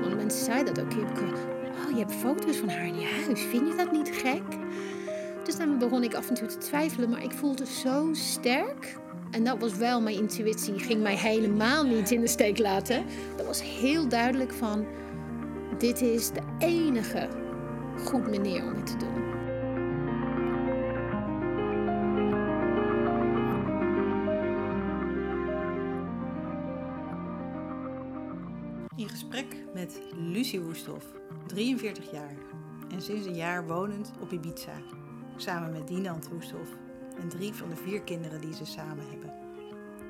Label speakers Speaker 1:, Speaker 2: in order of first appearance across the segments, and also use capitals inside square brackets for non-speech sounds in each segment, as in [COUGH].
Speaker 1: Want mensen zeiden dat ook. Oh, je hebt foto's van haar in je huis. Vind je dat niet gek? Dus dan begon ik af en toe te twijfelen, maar ik voelde zo sterk. En dat was wel mijn intuïtie, ging mij helemaal niet in de steek laten. Dat was heel duidelijk van, dit is de enige goed manier om het te doen.
Speaker 2: In gesprek met Lucie Woesthoff, 43 jaar en sinds een jaar wonend op Ibiza, samen met Dinant Woesthoff en drie van de vier kinderen die ze samen hebben.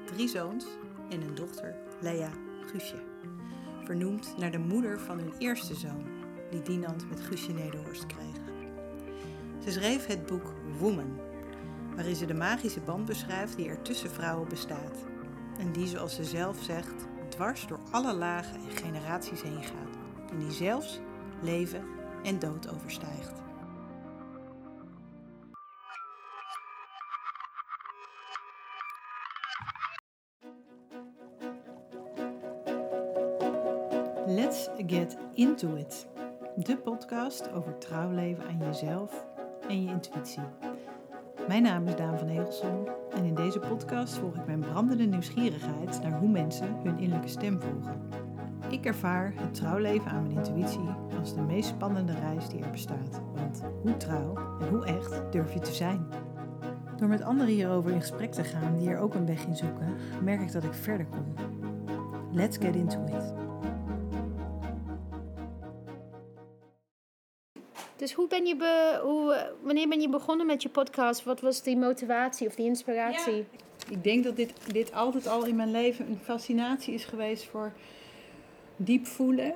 Speaker 2: Drie zoons en een dochter, Lea Guusje, vernoemd naar de moeder van hun eerste zoon, die Dinant met Guusje Nederhorst kreeg. Ze schreef het boek Woman, waarin ze de magische band beschrijft die er tussen vrouwen bestaat en die, zoals ze zelf zegt, dwars door alle lagen en generaties heen gaat en die zelfs leven en dood overstijgt. Let's get into it. De podcast over trouwleven aan jezelf en je intuïtie. Mijn naam is Daan van Egelson en in deze podcast volg ik mijn brandende nieuwsgierigheid naar hoe mensen hun innerlijke stem volgen. Ik ervaar het trouwleven aan mijn intuïtie als de meest spannende reis die er bestaat. Want hoe trouw en hoe echt durf je te zijn? Door met anderen hierover in gesprek te gaan die er ook een weg in zoeken, merk ik dat ik verder kom. Let's get into it.
Speaker 1: Dus hoe ben je be, hoe, wanneer ben je begonnen met je podcast? Wat was die motivatie of die inspiratie?
Speaker 2: Ik denk dat dit, dit altijd al in mijn leven een fascinatie is geweest voor diep voelen.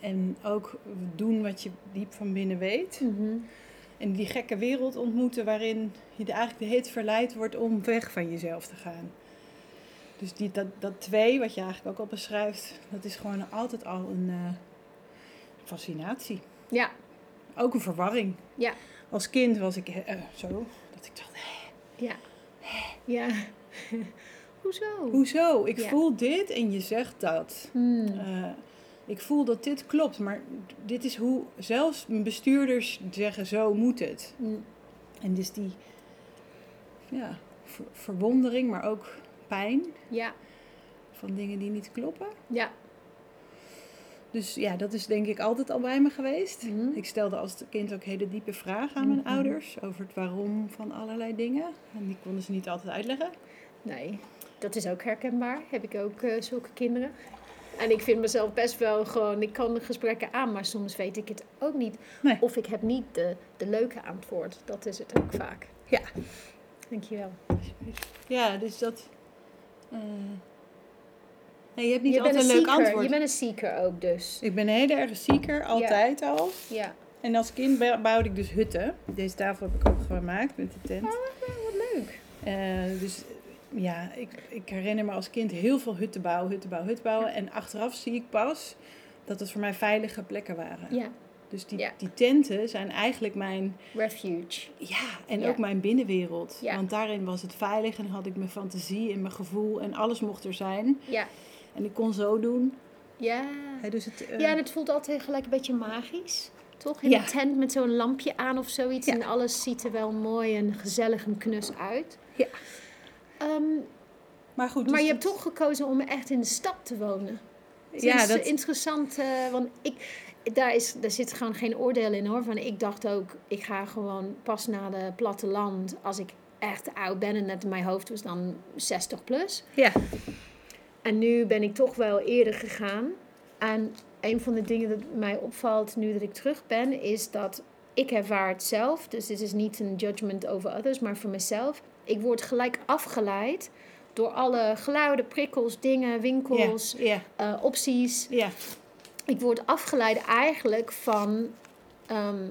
Speaker 2: En ook doen wat je diep van binnen weet.
Speaker 1: Mhm.
Speaker 2: En die gekke wereld ontmoeten waarin je eigenlijk de heet verleid wordt om weg van jezelf te gaan. Dus die, dat, dat twee, wat je eigenlijk ook al beschrijft, dat is gewoon altijd al een eh, fascinatie.
Speaker 1: Ja,
Speaker 2: Ook een verwarring.
Speaker 1: ja,
Speaker 2: Als kind was ik eh, zo, dat ik dacht, hè,
Speaker 1: ja. Ja. [LAUGHS] Hoezo?
Speaker 2: hoezo? Ik
Speaker 1: Ja.
Speaker 2: voel dit en je zegt dat.
Speaker 1: Hmm.
Speaker 2: Eh, ik voel dat dit klopt, maar dit is hoe zelfs mijn bestuurders zeggen, zo moet het.
Speaker 1: Hmm.
Speaker 2: En dus die ja, ver- verwondering, maar ook pijn
Speaker 1: Ja,
Speaker 2: van dingen die niet kloppen.
Speaker 1: ja.
Speaker 2: Dus ja, dat is denk ik altijd al bij me geweest.
Speaker 1: Mhm.
Speaker 2: Ik stelde als kind ook hele diepe vragen aan mijn
Speaker 1: Mhm.
Speaker 2: ouders over het waarom van allerlei dingen. En die konden ze niet altijd uitleggen.
Speaker 1: Nee, dat is ook herkenbaar. Heb ik ook eh, zulke kinderen. En ik vind mezelf best wel gewoon, ik kan de gesprekken aan, maar soms weet ik het ook niet.
Speaker 2: Nee.
Speaker 1: Of ik heb niet de, de leuke antwoord. Dat is het ook vaak.
Speaker 2: Ja.
Speaker 1: Dankjewel.
Speaker 2: Ja, dus dat... eh, Nee, je hebt niet
Speaker 1: je
Speaker 2: altijd
Speaker 1: een
Speaker 2: een leuk
Speaker 1: seeker.
Speaker 2: antwoord.
Speaker 1: Je bent een seeker ook dus.
Speaker 2: Ik ben een hele erg zieker, altijd al.
Speaker 1: Ja.
Speaker 2: En als kind bou- bouwde ik dus hutten. Deze tafel heb ik ook gemaakt met de tent.
Speaker 1: Oh, wat leuk.
Speaker 2: Eh, dus ja, ik, ik herinner me als kind heel veel hutten bouwen, hutten bouwen, hutten bouwen. En achteraf zie ik pas dat het voor mij veilige plekken waren.
Speaker 1: Ja,
Speaker 2: Dus die,
Speaker 1: Ja.
Speaker 2: die tenten zijn eigenlijk mijn,
Speaker 1: refuge.
Speaker 2: ja, en
Speaker 1: Ja.
Speaker 2: ook mijn binnenwereld.
Speaker 1: Ja.
Speaker 2: Want daarin was het veilig en had ik mijn fantasie en mijn gevoel en alles mocht er zijn.
Speaker 1: Ja.
Speaker 2: En ik kon zo doen.
Speaker 1: Ja.
Speaker 2: Dus het, eh,
Speaker 1: Ja, en het voelt altijd gelijk een beetje magisch. Toch? In
Speaker 2: Ja.
Speaker 1: een tent met zo'n lampje aan of zoiets.
Speaker 2: Ja.
Speaker 1: En alles ziet er wel mooi en gezellig en knus uit.
Speaker 2: Ja.
Speaker 1: Ehm,
Speaker 2: maar goed.
Speaker 1: maar
Speaker 2: dus
Speaker 1: je hebt toch gekozen om echt in de stad te wonen. Het
Speaker 2: Ja,
Speaker 1: is
Speaker 2: dat,
Speaker 1: interessant, eh, want ik, daar, is, daar zit gewoon geen oordeel in hoor. Van, ik dacht ook, ik ga gewoon pas naar de platteland als ik echt oud ben. En net in mijn hoofd was dan 60 plus.
Speaker 2: ja.
Speaker 1: En nu ben ik toch wel eerder gegaan. En een van de dingen dat mij opvalt nu dat ik terug ben, is dat ik ervaar het zelf. Dus dit is niet een judgment over others, maar voor mezelf. Ik word gelijk afgeleid door alle geluiden, prikkels, dingen, winkels, eh, opties. Ik word afgeleid eigenlijk van ehm,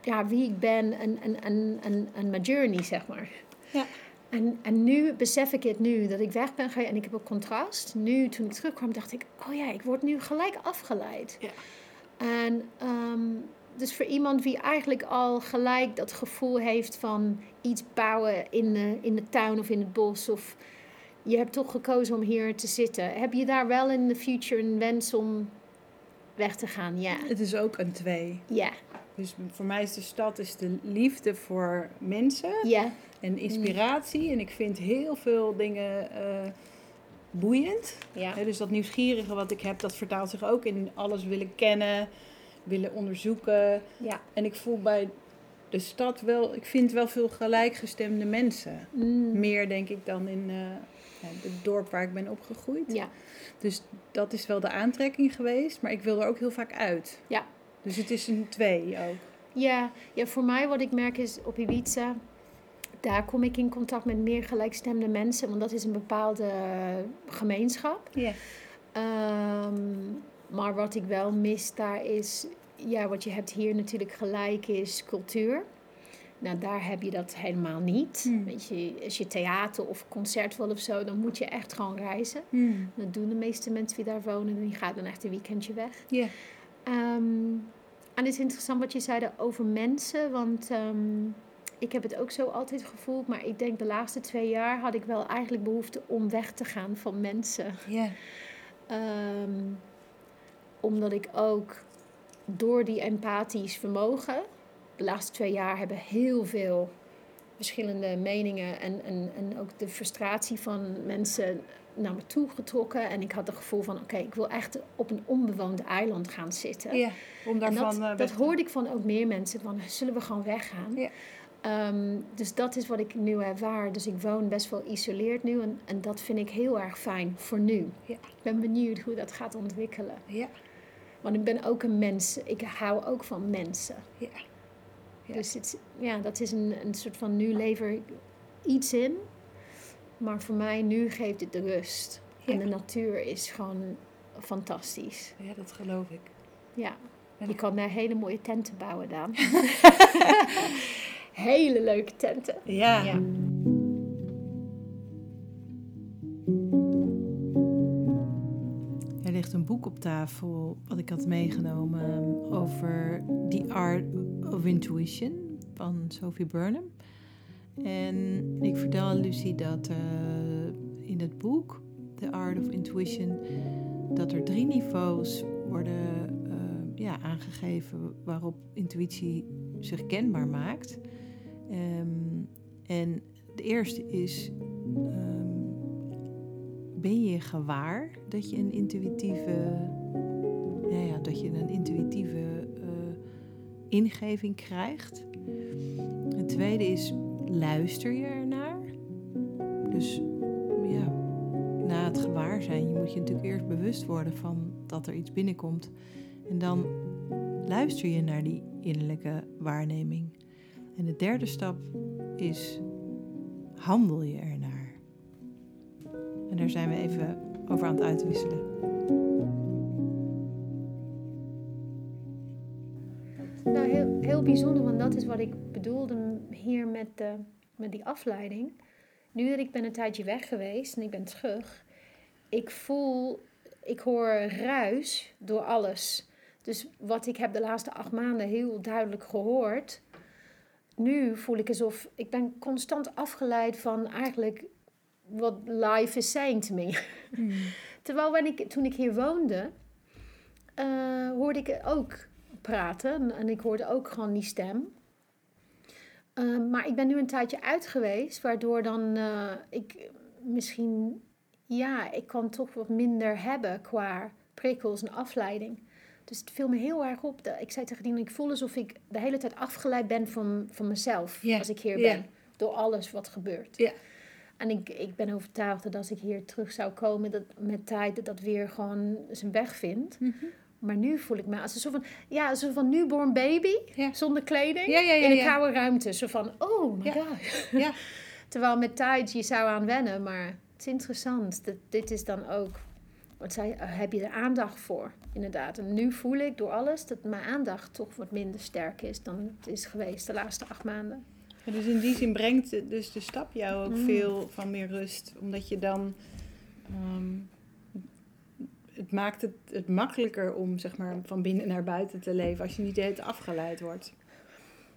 Speaker 1: ja, wie ik ben en, en, en, en, en mijn journey, zeg maar.
Speaker 2: Ja.
Speaker 1: En, en nu besef ik het nu, dat ik weg ben gegaan en ik heb een contrast. Nu, toen ik terugkwam, dacht ik, oh ja, ik word nu gelijk afgeleid.
Speaker 2: Ja.
Speaker 1: En ehm, dus voor iemand die eigenlijk al gelijk dat gevoel heeft van iets bouwen in de, in de tuin of in het bos. Of je hebt toch gekozen om hier te zitten. Heb je daar wel in de future een wens om weg te gaan? Ja.
Speaker 2: Het is ook een twee.
Speaker 1: Ja.
Speaker 2: Dus voor mij is de stad is de liefde voor mensen
Speaker 1: Ja.
Speaker 2: en inspiratie. En ik vind heel veel dingen eh, boeiend.
Speaker 1: Ja.
Speaker 2: Dus dat nieuwsgierige wat ik heb, dat vertaalt zich ook in alles willen kennen, willen onderzoeken.
Speaker 1: Ja.
Speaker 2: En ik voel bij de stad wel, ik vind wel veel gelijkgestemde mensen.
Speaker 1: Mm.
Speaker 2: Meer denk ik dan in ja, het dorp waar ik ben opgegroeid.
Speaker 1: Ja.
Speaker 2: Dus dat is wel de aantrekking geweest, maar ik wil er ook heel vaak uit.
Speaker 1: Ja.
Speaker 2: Dus het is een twee ook.
Speaker 1: Ja, ja, voor mij wat ik merk is op Ibiza, daar kom ik in contact met meer gelijkstemde mensen, want dat is een bepaalde gemeenschap.
Speaker 2: Ja.
Speaker 1: Ehm, maar wat ik wel mis daar is, ja, wat je hebt hier natuurlijk gelijk is cultuur. Nou, daar heb je dat helemaal niet.
Speaker 2: Hmm.
Speaker 1: Weet je, als je theater of concert wil of zo, dan moet je echt gewoon reizen.
Speaker 2: Hmm.
Speaker 1: Dat doen de meeste mensen die daar wonen, die gaan dan echt een weekendje weg.
Speaker 2: Ja.
Speaker 1: Ehm, en het is interessant wat je zei over mensen, want ehm, ik heb het ook zo altijd gevoeld, maar ik denk de laatste twee jaar had ik wel eigenlijk behoefte om weg te gaan van mensen.
Speaker 2: Ja.
Speaker 1: Ehm, omdat ik ook door die empathisch vermogen, de laatste twee jaar hebben heel veel verschillende meningen en, en, en ook de frustratie van mensen naar me toe getrokken. En ik had het gevoel van, oké, ik wil echt op een onbewoond eiland gaan zitten.
Speaker 2: ja. Om
Speaker 1: En
Speaker 2: daarvan
Speaker 1: dat,
Speaker 2: eh,
Speaker 1: dat hoorde ik van ook meer mensen, van zullen we gewoon weggaan?
Speaker 2: Ja.
Speaker 1: Ehm, dus dat is wat ik nu ervaar. Dus ik woon best wel isoleerd nu en, en dat vind ik heel erg fijn voor nu.
Speaker 2: Ja.
Speaker 1: Ik ben benieuwd hoe dat gaat ontwikkelen.
Speaker 2: Ja.
Speaker 1: Want ik ben ook een mens. Ik hou ook van mensen.
Speaker 2: Ja. Ja.
Speaker 1: Dus het, ja, dat is een, een soort van nu lever ik iets in. Maar voor mij nu geeft het de rust. En de natuur is gewoon fantastisch.
Speaker 2: ja, dat geloof ik.
Speaker 1: Ja.
Speaker 2: En-
Speaker 1: Je kan daar hele mooie tenten bouwen, Daan. [LAUGHS] hele leuke tenten.
Speaker 2: Ja.
Speaker 1: Ja.
Speaker 2: Er ligt een boek op tafel wat ik had meegenomen over The Art of Intuition van Sophie Burnham. En ik vertel aan Lucie dat eh, in het boek The Art of Intuition dat er drie niveaus worden eh, ja, aangegeven waarop intuïtie zich kenbaar maakt. Ehm, en de eerste is ehm, ben je gewaar dat je een intuïtieve, ja, dat je een intuïtieve eh, ingeving krijgt. Het tweede is, luister je ernaar? Dus ja, na het gewaarzijn, je moet je natuurlijk eerst bewust worden van dat er iets binnenkomt. En dan luister je naar die innerlijke waarneming. En de derde stap is, handel je ernaar? En daar zijn we even over aan het uitwisselen.
Speaker 1: Nou, heel, heel bijzonder, want dat is wat ik bedoelde hier met, de, met die afleiding. Nu dat ik ben een tijdje weg geweest en ik ben terug, ik voel, ik hoor ruis door alles. Dus wat ik heb de laatste acht maanden heel duidelijk gehoord, nu voel ik alsof ik ben constant afgeleid van eigenlijk wat life is saying to me. [LAUGHS] Terwijl when ik, toen ik hier woonde, eh, hoorde ik ook praten. En- ik hoorde ook gewoon die stem. Eh, maar ik ben nu een tijdje uit geweest, waardoor dan eh, ik misschien, ja, ik kan toch wat minder hebben qua prikkels en afleiding. Dus het viel me heel erg op. Dat, ik zei tegen die, ik voel alsof ik de hele tijd afgeleid ben van, van mezelf als ik hier ben. Door alles wat gebeurt.
Speaker 2: Ja.
Speaker 1: En ik, ik ben overtuigd dat als ik hier terug zou komen, dat met tijd dat dat weer gewoon zijn weg vindt. Maar nu voel ik me als een soort van, ja, een van newborn baby,
Speaker 2: Ja.
Speaker 1: zonder kleding,
Speaker 2: Ja, ja, ja,
Speaker 1: in een koude ruimte. Zo van, oh my god.
Speaker 2: Ja. [LAUGHS]
Speaker 1: Terwijl met tijd je zou aan wennen, maar het is interessant. Dat, dit is dan ook, wat zei, je, heb je er aandacht voor, inderdaad. En nu voel ik door alles dat mijn aandacht toch wat minder sterk is dan het is geweest de laatste acht maanden.
Speaker 2: Dus in die zin brengt dus de stap jou ook
Speaker 1: Mm.
Speaker 2: veel van meer rust. Omdat je dan... ehm, het maakt het, het makkelijker om zeg maar, van binnen naar buiten te leven als je niet de hele tijd afgeleid wordt.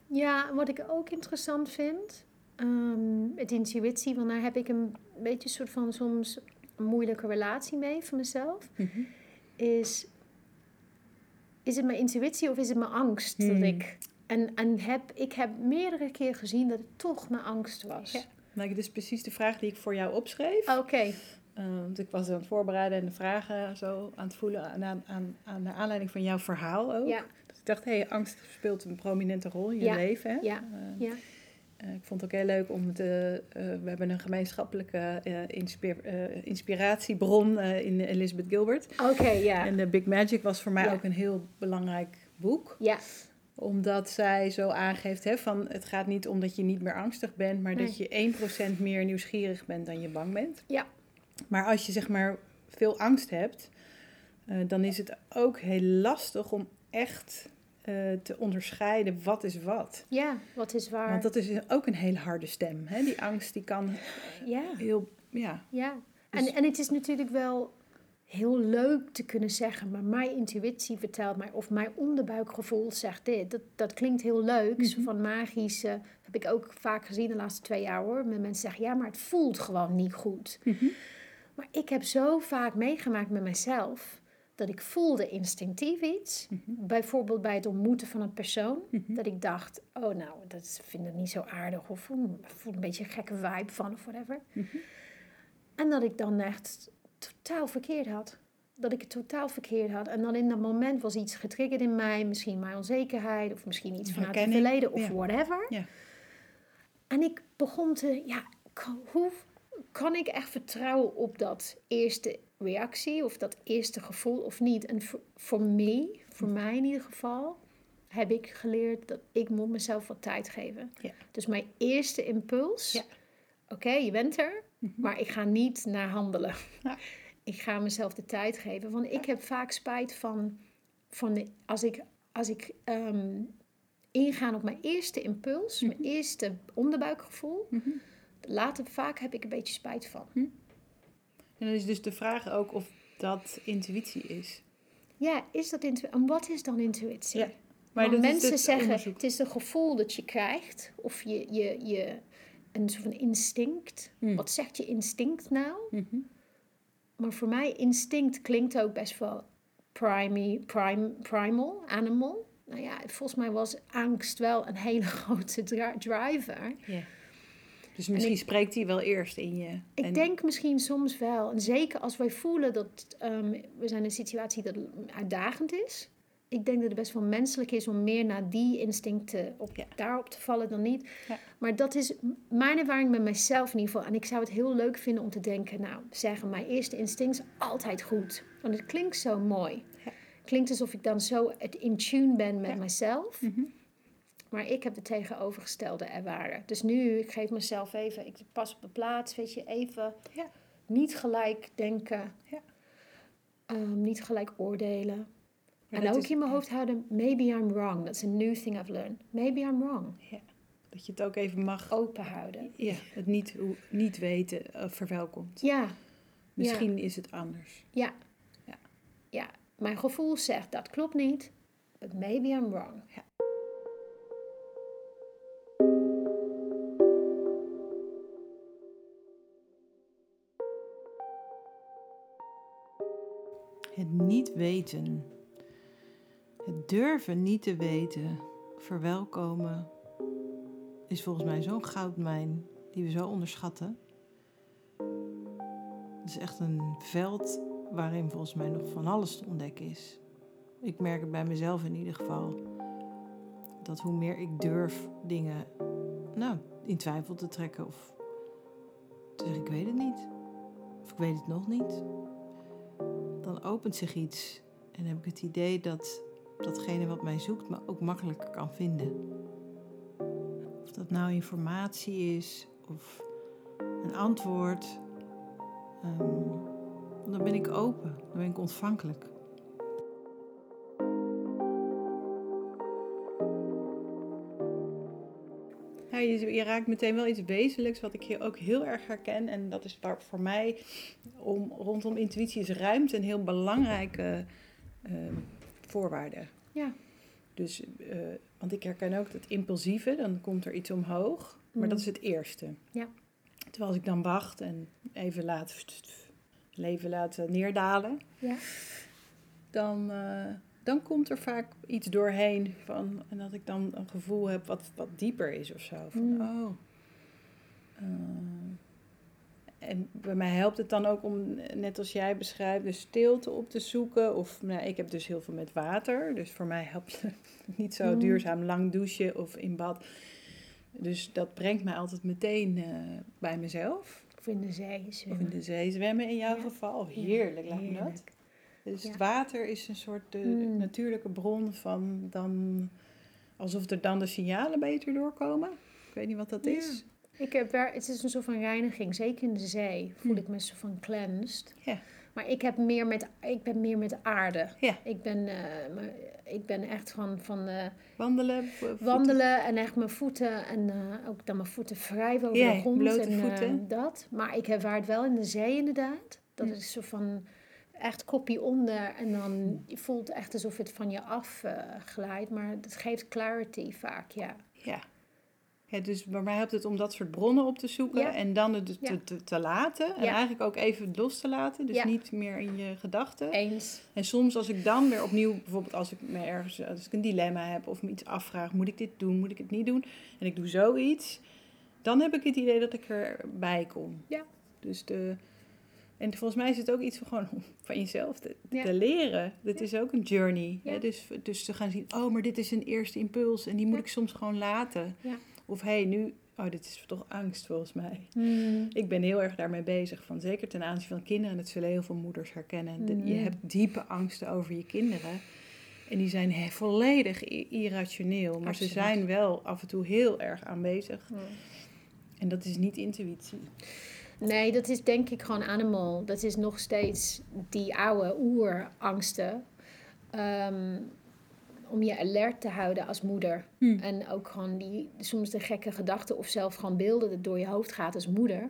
Speaker 1: Ja, wat ik ook interessant vind, um, het intuïtie, want daar heb ik een beetje een soort van soms een moeilijke relatie mee voor mezelf,
Speaker 2: Mhm.
Speaker 1: is, is het mijn intuïtie of is het mijn angst dat
Speaker 2: Hmm.
Speaker 1: ik... En, en heb, ik heb meerdere keer gezien dat het toch mijn angst was.
Speaker 2: Ja. Nou, is precies de vraag die ik voor jou opschreef.
Speaker 1: Oké,
Speaker 2: want ik was aan het voorbereiden en de vragen zo aan het voelen aan, aan, aan, aan de aanleiding van jouw verhaal ook.
Speaker 1: ja,
Speaker 2: Dus ik dacht, hé, hey, angst speelt een prominente rol in je
Speaker 1: Ja,
Speaker 2: leven. Hè?
Speaker 1: ja,
Speaker 2: Uh,
Speaker 1: ja.
Speaker 2: uh, ik vond het ook heel leuk om te... uh, we hebben een gemeenschappelijke uh, inspir, uh, inspiratiebron in Elizabeth Gilbert.
Speaker 1: Oké, ja.
Speaker 2: En The Big Magic was voor mij ook een heel belangrijk boek.
Speaker 1: Ja,
Speaker 2: Omdat zij zo aangeeft hè, van het gaat niet om dat je niet meer angstig bent, maar dat je 1% meer nieuwsgierig bent dan je bang bent.
Speaker 1: Ja.
Speaker 2: Maar als je zeg maar veel angst hebt, uh, dan is het ook heel lastig om echt uh, te onderscheiden wat is wat.
Speaker 1: ja, wat is waar.
Speaker 2: Want dat is ook een hele harde stem. Hè? Die angst die kan
Speaker 1: ja.
Speaker 2: heel, ja.
Speaker 1: Ja,
Speaker 2: Dus-
Speaker 1: en, en het is natuurlijk wel heel leuk te kunnen zeggen, maar mijn intuïtie vertelt mij, of mijn onderbuikgevoel zegt dit. Dat, dat klinkt heel leuk, zo
Speaker 2: Mhm.
Speaker 1: van magisch. eh, heb ik ook vaak gezien de laatste twee jaar hoor. Met mensen zeggen, ja, maar het voelt gewoon niet goed.
Speaker 2: Mhm.
Speaker 1: Maar ik heb zo vaak meegemaakt met mezelf, dat ik voelde instinctief iets.
Speaker 2: Mhm.
Speaker 1: Bijvoorbeeld bij het ontmoeten van een persoon.
Speaker 2: Mhm.
Speaker 1: Dat ik dacht, oh nou, dat vind ik niet zo aardig. Of ik voel een beetje een gekke vibe van of whatever.
Speaker 2: Mhm.
Speaker 1: En dat ik dan echt totaal verkeerd had. Dat ik het totaal verkeerd had. En dan in dat moment was iets getriggerd in mij. Misschien mijn onzekerheid. Of misschien iets vanuit het verleden. Of
Speaker 2: ja.
Speaker 1: whatever.
Speaker 2: Ja.
Speaker 1: En ik begon te... Ja, hoe kan ik echt vertrouwen op dat eerste reactie? Of dat eerste gevoel of niet? En voor, voor mij, voor mij in ieder geval... heb ik geleerd dat ik moet mezelf wat tijd geven.
Speaker 2: Ja.
Speaker 1: Dus mijn eerste impuls...
Speaker 2: Ja.
Speaker 1: Oké, je bent er.
Speaker 2: Mhm.
Speaker 1: Maar ik ga niet naar handelen.
Speaker 2: Ja. [LAUGHS]
Speaker 1: Ik ga mezelf de tijd geven. Want ik heb vaak spijt van, van de, als ik, als ik ehm, inga op mijn eerste impuls, mijn eerste onderbuikgevoel.
Speaker 2: Mhm.
Speaker 1: Later vaak heb ik een beetje spijt van.
Speaker 2: En dan is dus de vraag ook of dat intuïtie is.
Speaker 1: Ja, is dat intuïtie? En wat is dan intuïtie?
Speaker 2: Ja,
Speaker 1: Maar mensen zeggen,
Speaker 2: onderzoek.
Speaker 1: het is een gevoel dat je krijgt. Of je, je, je een soort van instinct.
Speaker 2: Hmm.
Speaker 1: Wat zegt je instinct nou?
Speaker 2: Mhm.
Speaker 1: Maar voor mij, instinct klinkt ook best wel prime, prime, primal, animal. Nou ja, volgens mij was angst wel een [LAUGHS] hele grote dri- driver.
Speaker 2: Ja. Dus misschien
Speaker 1: ik-
Speaker 2: spreekt hij wel eerst in je.
Speaker 1: Ik
Speaker 2: En-
Speaker 1: denk misschien soms wel. En zeker als wij voelen dat ehm, we zijn in een situatie dat uitdagend is. Ik denk dat het best wel menselijk is om meer naar die instincten op,
Speaker 2: Ja.
Speaker 1: daarop te vallen dan niet.
Speaker 2: Ja.
Speaker 1: Maar dat is mijn ervaring met mezelf in ieder geval. En ik zou het heel leuk vinden om te denken, nou, zeggen mijn eerste instinct is altijd goed. Want het klinkt zo mooi.
Speaker 2: Ja.
Speaker 1: Klinkt alsof ik dan zo het in tune ben met mezelf.
Speaker 2: Mhm.
Speaker 1: Maar ik heb de tegenovergestelde ervaren. Dus nu, ik geef mezelf even, ik pas op de plaats, weet je, even
Speaker 2: Ja.
Speaker 1: niet gelijk denken.
Speaker 2: Ja.
Speaker 1: Ehm, niet gelijk oordelen.
Speaker 2: Maar
Speaker 1: en ook
Speaker 2: is-
Speaker 1: in mijn hoofd houden, maybe I'm wrong. That's a new thing I've learned. Maybe I'm wrong.
Speaker 2: Dat je het ook even mag.
Speaker 1: Open houden.
Speaker 2: Ja, het niet, niet weten uh, verwelkomt.
Speaker 1: Ja,
Speaker 2: Misschien is het anders.
Speaker 1: ja.
Speaker 2: Ja.
Speaker 1: Ja, mijn gevoel zegt, dat klopt niet. But maybe I'm wrong.
Speaker 2: Ja. Niet weten. Het durven niet te weten, verwelkomen, is volgens mij zo'n goudmijn die we zo onderschatten. Het is echt een veld waarin volgens mij nog van alles te ontdekken is. Ik merk het bij mezelf in ieder geval. Dat hoe meer ik durf dingen nou, in twijfel te trekken of te zeggen ik weet het niet. Of ik weet het nog niet. Dan opent zich iets en heb ik het idee dat datgene wat mij zoekt me ook makkelijker kan vinden. Of dat nou informatie is of een antwoord. Ehm, dan ben ik open, dan ben ik ontvankelijk. Je, je, raakt meteen wel iets wezenlijks wat ik hier ook heel erg herken. En dat is waar voor mij om, rondom intuïtie is ruimte een heel belangrijke uh, voorwaarde.
Speaker 1: Ja.
Speaker 2: Dus, uh, want ik herken ook dat impulsieve, dan komt er iets omhoog. Maar dat is het eerste.
Speaker 1: Ja.
Speaker 2: Terwijl als ik dan wacht en even laat leven laten neerdalen,
Speaker 1: ja.
Speaker 2: dan, uh, dan komt er vaak iets doorheen van, en dat ik dan een gevoel heb wat, wat dieper is of zo. Van,
Speaker 1: Mm.
Speaker 2: oh. Uh, en bij mij helpt het dan ook om, net als jij beschrijft, de stilte op te zoeken. Of nou, ik heb dus heel veel met water. Dus voor mij helpt het [LAUGHS] niet zo
Speaker 1: Mm.
Speaker 2: duurzaam lang douchen of in bad. Dus dat brengt mij altijd meteen uh, bij mezelf.
Speaker 1: Of in de zee
Speaker 2: Of
Speaker 1: zwemmen.
Speaker 2: in de zee zwemmen in jouw
Speaker 1: Ja.
Speaker 2: geval. Heerlijk, lijkt me dat. Dus
Speaker 1: Ja.
Speaker 2: het water is een soort de
Speaker 1: Mm.
Speaker 2: natuurlijke bron van dan... Alsof er dan de signalen beter doorkomen. Ik weet niet wat dat
Speaker 1: Ja.
Speaker 2: is.
Speaker 1: Ik heb het is een soort van reiniging, zeker in de zee voel
Speaker 2: Hm.
Speaker 1: ik me zo van cleansed.
Speaker 2: Ja.
Speaker 1: Maar ik, heb meer met, ik ben meer met aarde.
Speaker 2: Ja.
Speaker 1: Ik ben, eh, me- ik ben echt van, van eh,
Speaker 2: Wandelen. voeten.
Speaker 1: wandelen en echt mijn voeten en eh, ook dan mijn voeten vrij over
Speaker 2: Ja,
Speaker 1: de grond en eh, dat. Maar ik ervaar het wel in de zee inderdaad. Dat
Speaker 2: Ja.
Speaker 1: is zo van echt kopje onder en dan je voelt echt alsof het van je af eh, glijdt. Maar het geeft clarity vaak, ja.
Speaker 2: Ja. ja. Dus bij mij helpt het om dat soort bronnen op te zoeken.
Speaker 1: Ja.
Speaker 2: En dan het te,
Speaker 1: Ja.
Speaker 2: te, te laten. En eigenlijk ook even los te laten. Dus niet meer in je gedachten.
Speaker 1: Eens.
Speaker 2: En soms als ik dan weer opnieuw, bijvoorbeeld als ik me ergens, als ik een dilemma heb of me iets afvraag, moet ik dit doen, moet ik het niet doen? En ik doe zoiets, dan heb ik het idee dat ik erbij kom.
Speaker 1: Ja.
Speaker 2: Dus de, en volgens mij is het ook iets van gewoon van jezelf te,
Speaker 1: Ja.
Speaker 2: te leren. Dit
Speaker 1: Ja.
Speaker 2: is ook een journey.
Speaker 1: Ja.
Speaker 2: Hè? Dus, dus te gaan zien, oh, maar dit is een eerste impuls en die moet ik soms gewoon laten.
Speaker 1: Ja.
Speaker 2: Of hé, hey, nu, oh, dit is toch angst volgens mij.
Speaker 1: Mm.
Speaker 2: Ik ben heel erg daarmee bezig. Van, zeker ten aanzien van kinderen. En dat zullen heel veel moeders herkennen. Je
Speaker 1: Mhm.
Speaker 2: hebt diepe angsten over je kinderen. En die zijn he- volledig irrationeel. Maar
Speaker 1: Absoluut.
Speaker 2: ze zijn wel af en toe heel erg aanwezig.
Speaker 1: Mm.
Speaker 2: En dat is niet intuïtie.
Speaker 1: Nee, dat is denk ik gewoon animal. Dat is nog steeds die oude oerangsten. Ehm, om je alert te houden als moeder.
Speaker 2: Hmm.
Speaker 1: En ook gewoon die, soms de gekke gedachten of zelf gewoon beelden dat door je hoofd gaat als moeder.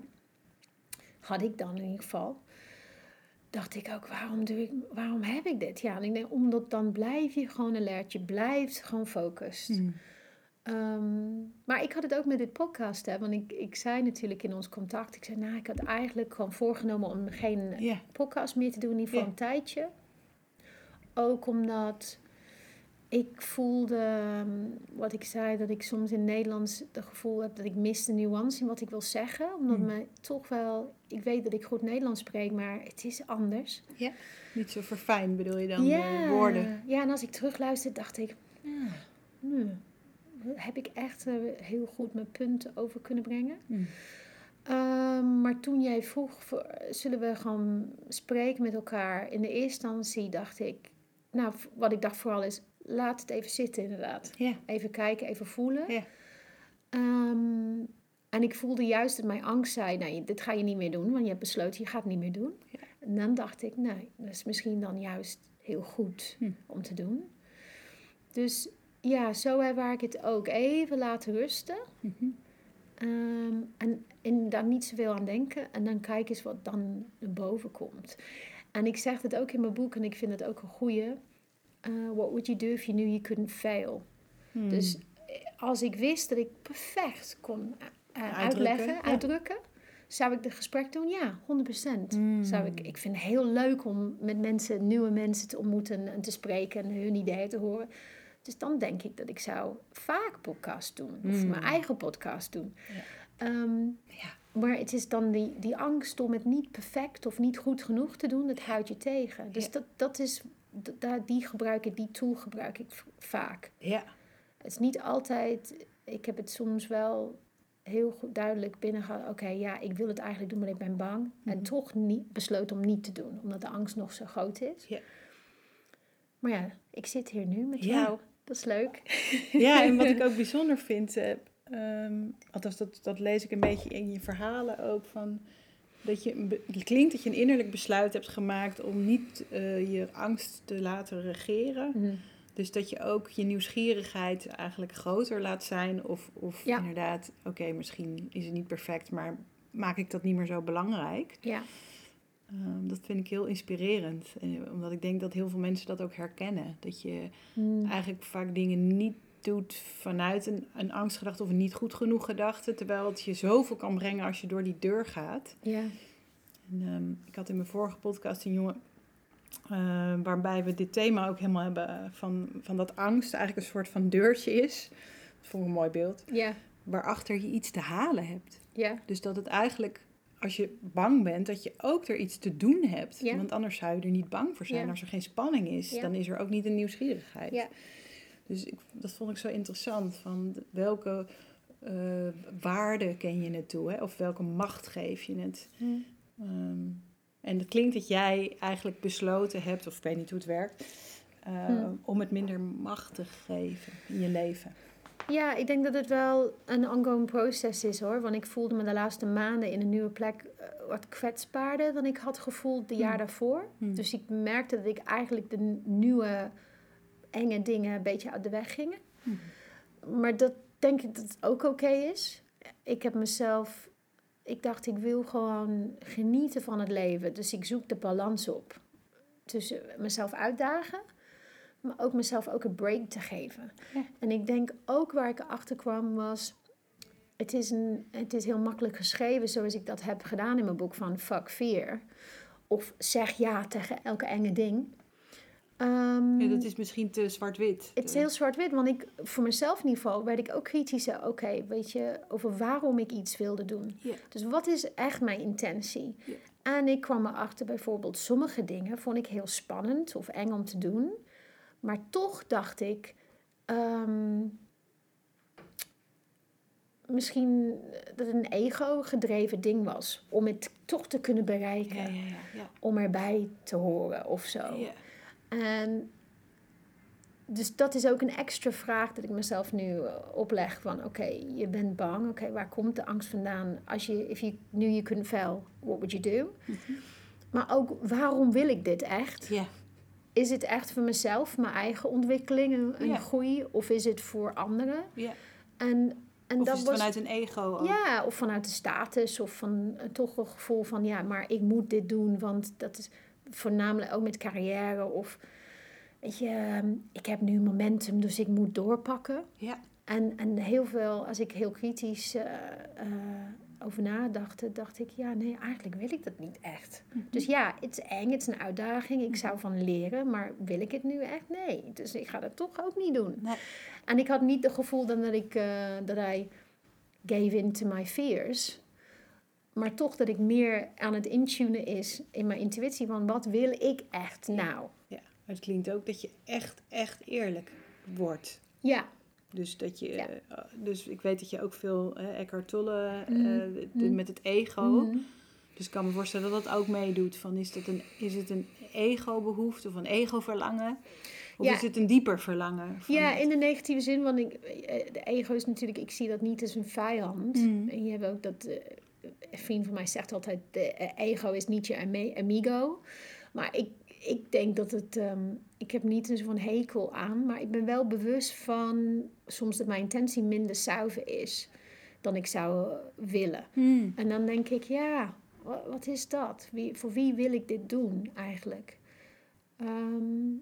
Speaker 1: Had ik dan in ieder geval. Dacht ik ook, waarom, doe ik, waarom heb ik dit? Ja, en ik denk, omdat dan blijf je gewoon alert. Je blijft gewoon focust.
Speaker 2: Hmm.
Speaker 1: Ehm, maar ik had het ook met dit podcast, hè, want ik, ik zei natuurlijk in ons contact, ik zei, nou, ik had eigenlijk gewoon voorgenomen om geen
Speaker 2: Ja,
Speaker 1: podcast meer te doen, in ieder geval
Speaker 2: Ja.
Speaker 1: een tijdje. Ook omdat ik voelde, ehm, wat ik zei, dat ik soms in Nederlands het gevoel heb dat ik mis de nuance in wat ik wil zeggen. Omdat
Speaker 2: Hmm.
Speaker 1: me toch wel, ik weet dat ik goed Nederlands spreek, maar het is anders.
Speaker 2: niet zo verfijnd bedoel je dan de woorden.
Speaker 1: Ja, en als ik terugluister, dacht ik, ja, hmm, heb ik echt eh, heel goed mijn punten over kunnen brengen.
Speaker 2: Hmm.
Speaker 1: Ehm, maar toen jij vroeg, zullen we gewoon spreken met elkaar? In de eerste instantie dacht ik, nou, wat ik dacht vooral is, laat het even zitten inderdaad. Even kijken, even voelen. Ehm, en ik voelde juist dat mijn angst zei, nee, dit ga je niet meer doen, want je hebt besloten, je gaat het niet meer doen. En dan dacht ik, nee, dat is misschien dan juist heel goed
Speaker 2: Hm.
Speaker 1: om te doen. Dus ja, zo heb ik het ook even laten rusten.
Speaker 2: Mhm.
Speaker 1: Ehm, en, en daar niet zoveel aan denken. En dan kijk eens wat dan naar boven komt. En ik zeg het ook in mijn boek en ik vind het ook een goeie. Uh, what would you do if you knew you couldn't fail?
Speaker 2: Hmm.
Speaker 1: Dus eh, als ik wist dat ik perfect kon eh, uitleggen,
Speaker 2: ja.
Speaker 1: uitdrukken, zou ik het gesprek doen? Ja, 100%.
Speaker 2: Hmm.
Speaker 1: Zou ik, ik vind het heel leuk om met mensen, nieuwe mensen te ontmoeten en te spreken en hun ideeën te horen. Dus dan denk ik dat ik zou vaak podcast doen. Of
Speaker 2: Hmm.
Speaker 1: mijn eigen podcast doen.
Speaker 2: Ja.
Speaker 1: Ehm,
Speaker 2: Ja.
Speaker 1: Maar het is dan die, die angst om het niet perfect of niet goed genoeg te doen, dat houdt je tegen. Dus
Speaker 2: Ja.
Speaker 1: dat, dat is, daar, die gebruik ik, die tool gebruik ik vaak.
Speaker 2: Ja,
Speaker 1: Het is niet altijd, ik heb het soms wel heel goed duidelijk binnen gehad. Oké, ja, ik wil het eigenlijk doen, maar ik ben bang. En
Speaker 2: Mhm.
Speaker 1: toch niet besloten om niet te doen, omdat de angst nog zo groot is.
Speaker 2: Ja.
Speaker 1: Maar ja, ik zit hier nu met jou. Dat is leuk. [LAUGHS]
Speaker 2: Ja, en wat ik [LAUGHS] ook bijzonder vind, eh, ehm, althans dat, dat lees ik een beetje in je verhalen ook, van dat je, het klinkt dat je een innerlijk besluit hebt gemaakt om niet eh, je angst te laten regeren,
Speaker 1: Mhm.
Speaker 2: Dus dat je ook je nieuwsgierigheid eigenlijk groter laat zijn. Of, of
Speaker 1: Ja.
Speaker 2: inderdaad, oké, misschien is het niet perfect, maar maak ik dat niet meer zo belangrijk.
Speaker 1: Ja.
Speaker 2: Ehm, dat vind ik heel inspirerend. En, omdat ik denk dat heel veel mensen dat ook herkennen. Dat je
Speaker 1: Mm.
Speaker 2: eigenlijk vaak dingen niet doet vanuit een, een angstgedachte of een niet goed genoeg gedachte. Terwijl het je zoveel kan brengen als je door die deur gaat.
Speaker 1: Ja.
Speaker 2: En, ehm, ik had in mijn vorige podcast een jongen. eh, waarbij we dit thema ook helemaal hebben eh, van, van dat angst eigenlijk een soort van deurtje is. Dat vond ik een mooi beeld.
Speaker 1: Ja.
Speaker 2: Waarachter je iets te halen hebt.
Speaker 1: Ja.
Speaker 2: Dus dat het eigenlijk, als je bang bent, dat je ook er iets te doen hebt.
Speaker 1: Ja.
Speaker 2: Want anders zou je er niet bang voor zijn.
Speaker 1: Ja.
Speaker 2: Als er geen spanning is,
Speaker 1: Ja.
Speaker 2: dan is er ook niet een nieuwsgierigheid.
Speaker 1: Ja.
Speaker 2: Dus ik, dat vond ik zo interessant. Van welke eh, waarde ken je het toe? Hè? Of welke macht geef je het?
Speaker 1: Mm.
Speaker 2: Ehm, en het klinkt dat jij eigenlijk besloten hebt, of ik weet niet hoe het werkt, eh,
Speaker 1: Hmm.
Speaker 2: om het minder macht te geven in je leven.
Speaker 1: Ja, ik denk dat het wel een ongoing proces is hoor. Want ik voelde me de laatste maanden in een nieuwe plek eh, wat kwetsbaarder dan ik had gevoeld de jaar
Speaker 2: Hmm.
Speaker 1: daarvoor.
Speaker 2: Hmm.
Speaker 1: Dus ik merkte dat ik eigenlijk de nieuwe enge dingen een beetje uit de weg gingen.
Speaker 2: Hmm.
Speaker 1: Maar dat denk ik dat het ook oké is. Ik heb mezelf, ik dacht ik wil gewoon genieten van het leven. Dus ik zoek de balans op. Tussen mezelf uitdagen, maar ook mezelf ook een break te geven.
Speaker 2: Ja.
Speaker 1: En ik denk ook waar ik achter kwam was, het is, een, het is heel makkelijk geschreven zoals ik dat heb gedaan in mijn boek van Fuck Fear. Of zeg ja tegen elke enge ding. Ehm,
Speaker 2: Ja, dat is misschien te zwart-wit.
Speaker 1: het is heel zwart-wit, want ik, voor mezelf niveau werd ik ook kritischer. Oké, weet je, over waarom ik iets wilde doen. Dus wat is echt mijn intentie? En ik kwam erachter bijvoorbeeld, sommige dingen vond ik heel spannend of eng om te doen. Maar toch dacht ik, ehm, misschien dat het een ego-gedreven ding was. Om het toch te kunnen bereiken.
Speaker 2: Ja, ja, ja.
Speaker 1: Om erbij te horen of zo.
Speaker 2: Ja.
Speaker 1: En dus dat is ook een extra vraag dat ik mezelf nu eh, opleg van oké, je bent bang, oké, waar komt de angst vandaan? Als je, if you knew you couldn't fail, what would you do? Maar ook, waarom wil ik dit echt?
Speaker 2: Ja.
Speaker 1: Is het echt voor mezelf, mijn eigen ontwikkeling,
Speaker 2: Ja.
Speaker 1: groei? Of is het voor anderen?
Speaker 2: ja.
Speaker 1: En, en
Speaker 2: Of
Speaker 1: dat
Speaker 2: is
Speaker 1: was...
Speaker 2: vanuit een ego ook?
Speaker 1: Ja, of vanuit de status of van eh, toch een gevoel van ja, maar ik moet dit doen, want dat is voornamelijk ook met carrière of weet je, ehm, ik heb nu momentum, dus ik moet doorpakken.
Speaker 2: Ja.
Speaker 1: En, en heel veel, als ik heel kritisch eh, eh, over nadacht, dacht ik ja, nee, eigenlijk wil ik dat niet echt.
Speaker 2: Mhm.
Speaker 1: Dus ja, het is eng, het is een uitdaging, ik zou van leren, maar wil ik het nu echt? Nee, dus ik ga dat toch ook niet doen.
Speaker 2: Nee.
Speaker 1: En ik had niet het gevoel dan dat ik, eh, dat I gave in to my fears. Maar toch dat ik meer aan het intunen is in mijn intuïtie van wat wil ik echt nou?
Speaker 2: ja. Maar het klinkt ook dat je echt, echt eerlijk wordt.
Speaker 1: Ja,
Speaker 2: Dus dat je,
Speaker 1: Ja.
Speaker 2: eh, dus ik weet dat je ook veel eh, Eckhart Tolle eh,
Speaker 1: Mhm.
Speaker 2: de-
Speaker 1: Mhm.
Speaker 2: met het ego.
Speaker 1: Mhm.
Speaker 2: Dus ik kan me voorstellen dat dat ook meedoet. Van is, dat een, is het een ego-behoefte of een ego-verlangen? Of
Speaker 1: Ja.
Speaker 2: is het een dieper verlangen?
Speaker 1: Ja in de negatieve zin, want ik, de ego is natuurlijk, ik zie dat niet als een vijand.
Speaker 2: Mhm.
Speaker 1: En je hebt ook dat, een vriend van mij zegt altijd, de ego is niet je amigo. Maar ik, ik denk dat het, ehm, ik heb niet een soort van hekel aan, maar ik ben wel bewust van soms dat mijn intentie minder zuiver is dan ik zou willen.
Speaker 2: Hmm.
Speaker 1: En dan denk ik, ja, wa- wat is dat? Wie, voor wie wil ik dit doen eigenlijk? Ehm,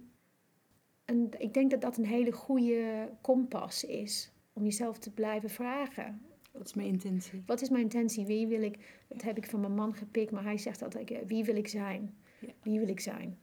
Speaker 1: en ik denk dat dat een hele goede kompas is om jezelf te blijven vragen.
Speaker 2: Dat is mijn intentie.
Speaker 1: Wat is mijn intentie? Wie wil ik? Dat heb ik van mijn man gepikt, maar hij zegt altijd: wie wil ik zijn? Wie wil ik zijn?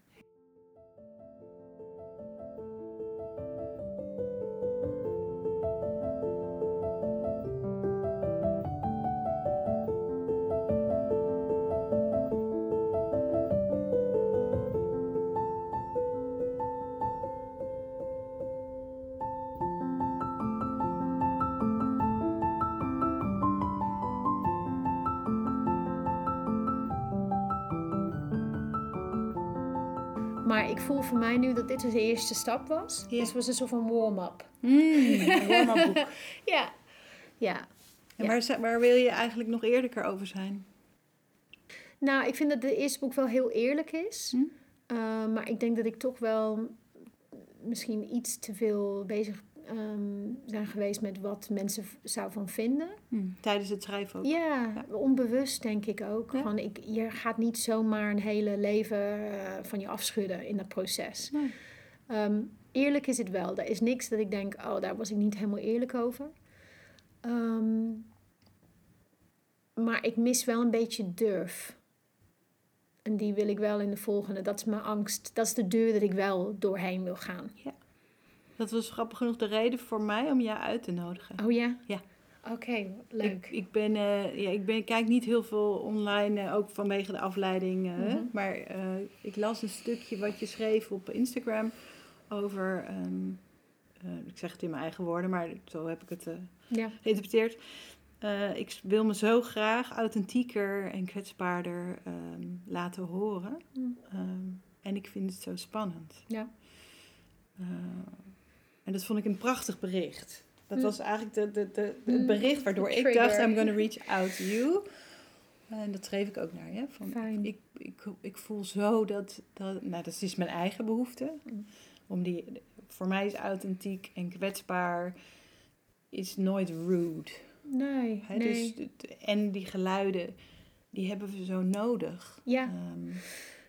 Speaker 1: Voel voor mij nu dat dit de eerste stap was.
Speaker 2: Ja.
Speaker 1: Dus het was een soort van warm-up.
Speaker 2: Een warm-up boek. [LAUGHS]
Speaker 1: Ja. Ja.
Speaker 2: En waar, waar wil je eigenlijk nog eerlijker over zijn?
Speaker 1: Nou, ik vind dat de eerste boek wel heel eerlijk is.
Speaker 2: Hm?
Speaker 1: Uh, maar ik denk dat ik toch wel misschien iets te veel bezig ehm, zijn geweest met wat mensen v- zou van vinden.
Speaker 2: Tijdens het schrijven ook.
Speaker 1: Ja, onbewust denk ik ook.
Speaker 2: Ja.
Speaker 1: Van, ik, je gaat niet zomaar een hele leven eh, van je afschudden in dat proces.
Speaker 2: Nee.
Speaker 1: Ehm, eerlijk is het wel. Er is niks dat ik denk, oh, daar was ik niet helemaal eerlijk over. Ehm, maar ik mis wel een beetje durf. En die wil ik wel in de volgende. Dat is mijn angst. Dat is de deur dat ik wel doorheen wil gaan.
Speaker 2: Dat was grappig genoeg de reden voor mij om jou uit te nodigen.
Speaker 1: Oh ja?
Speaker 2: Ja.
Speaker 1: Oké, leuk.
Speaker 2: Ik, ik, ben, eh, ja, ik, ben, kijk niet heel veel online, eh, ook vanwege de afleiding.
Speaker 1: Mhm.
Speaker 2: Maar eh, ik las een stukje wat je schreef op Instagram over... ehm, eh, ik zeg het in mijn eigen woorden, maar zo heb ik het
Speaker 1: ja.
Speaker 2: geïnterpreteerd. Ik wil me zo graag authentieker en kwetsbaarder ehm, laten horen.
Speaker 1: Mm.
Speaker 2: Ehm, en ik vind het zo spannend.
Speaker 1: Ja.
Speaker 2: En dat vond ik een prachtig bericht. Dat
Speaker 1: Mm.
Speaker 2: was eigenlijk de, de, de, het
Speaker 1: Mm,
Speaker 2: bericht waardoor ik dacht, I'm gonna reach out to you. En dat schreef ik ook naar je. Van,
Speaker 1: Fijn.
Speaker 2: ik, ik, ik voel zo dat, dat, nou dat is mijn eigen behoefte.
Speaker 1: Mm.
Speaker 2: Om die, voor mij is authentiek en kwetsbaar is nooit rude.
Speaker 1: Nee.
Speaker 2: Dus, de- en die geluiden, die hebben we zo nodig.
Speaker 1: ja,
Speaker 2: Ehm,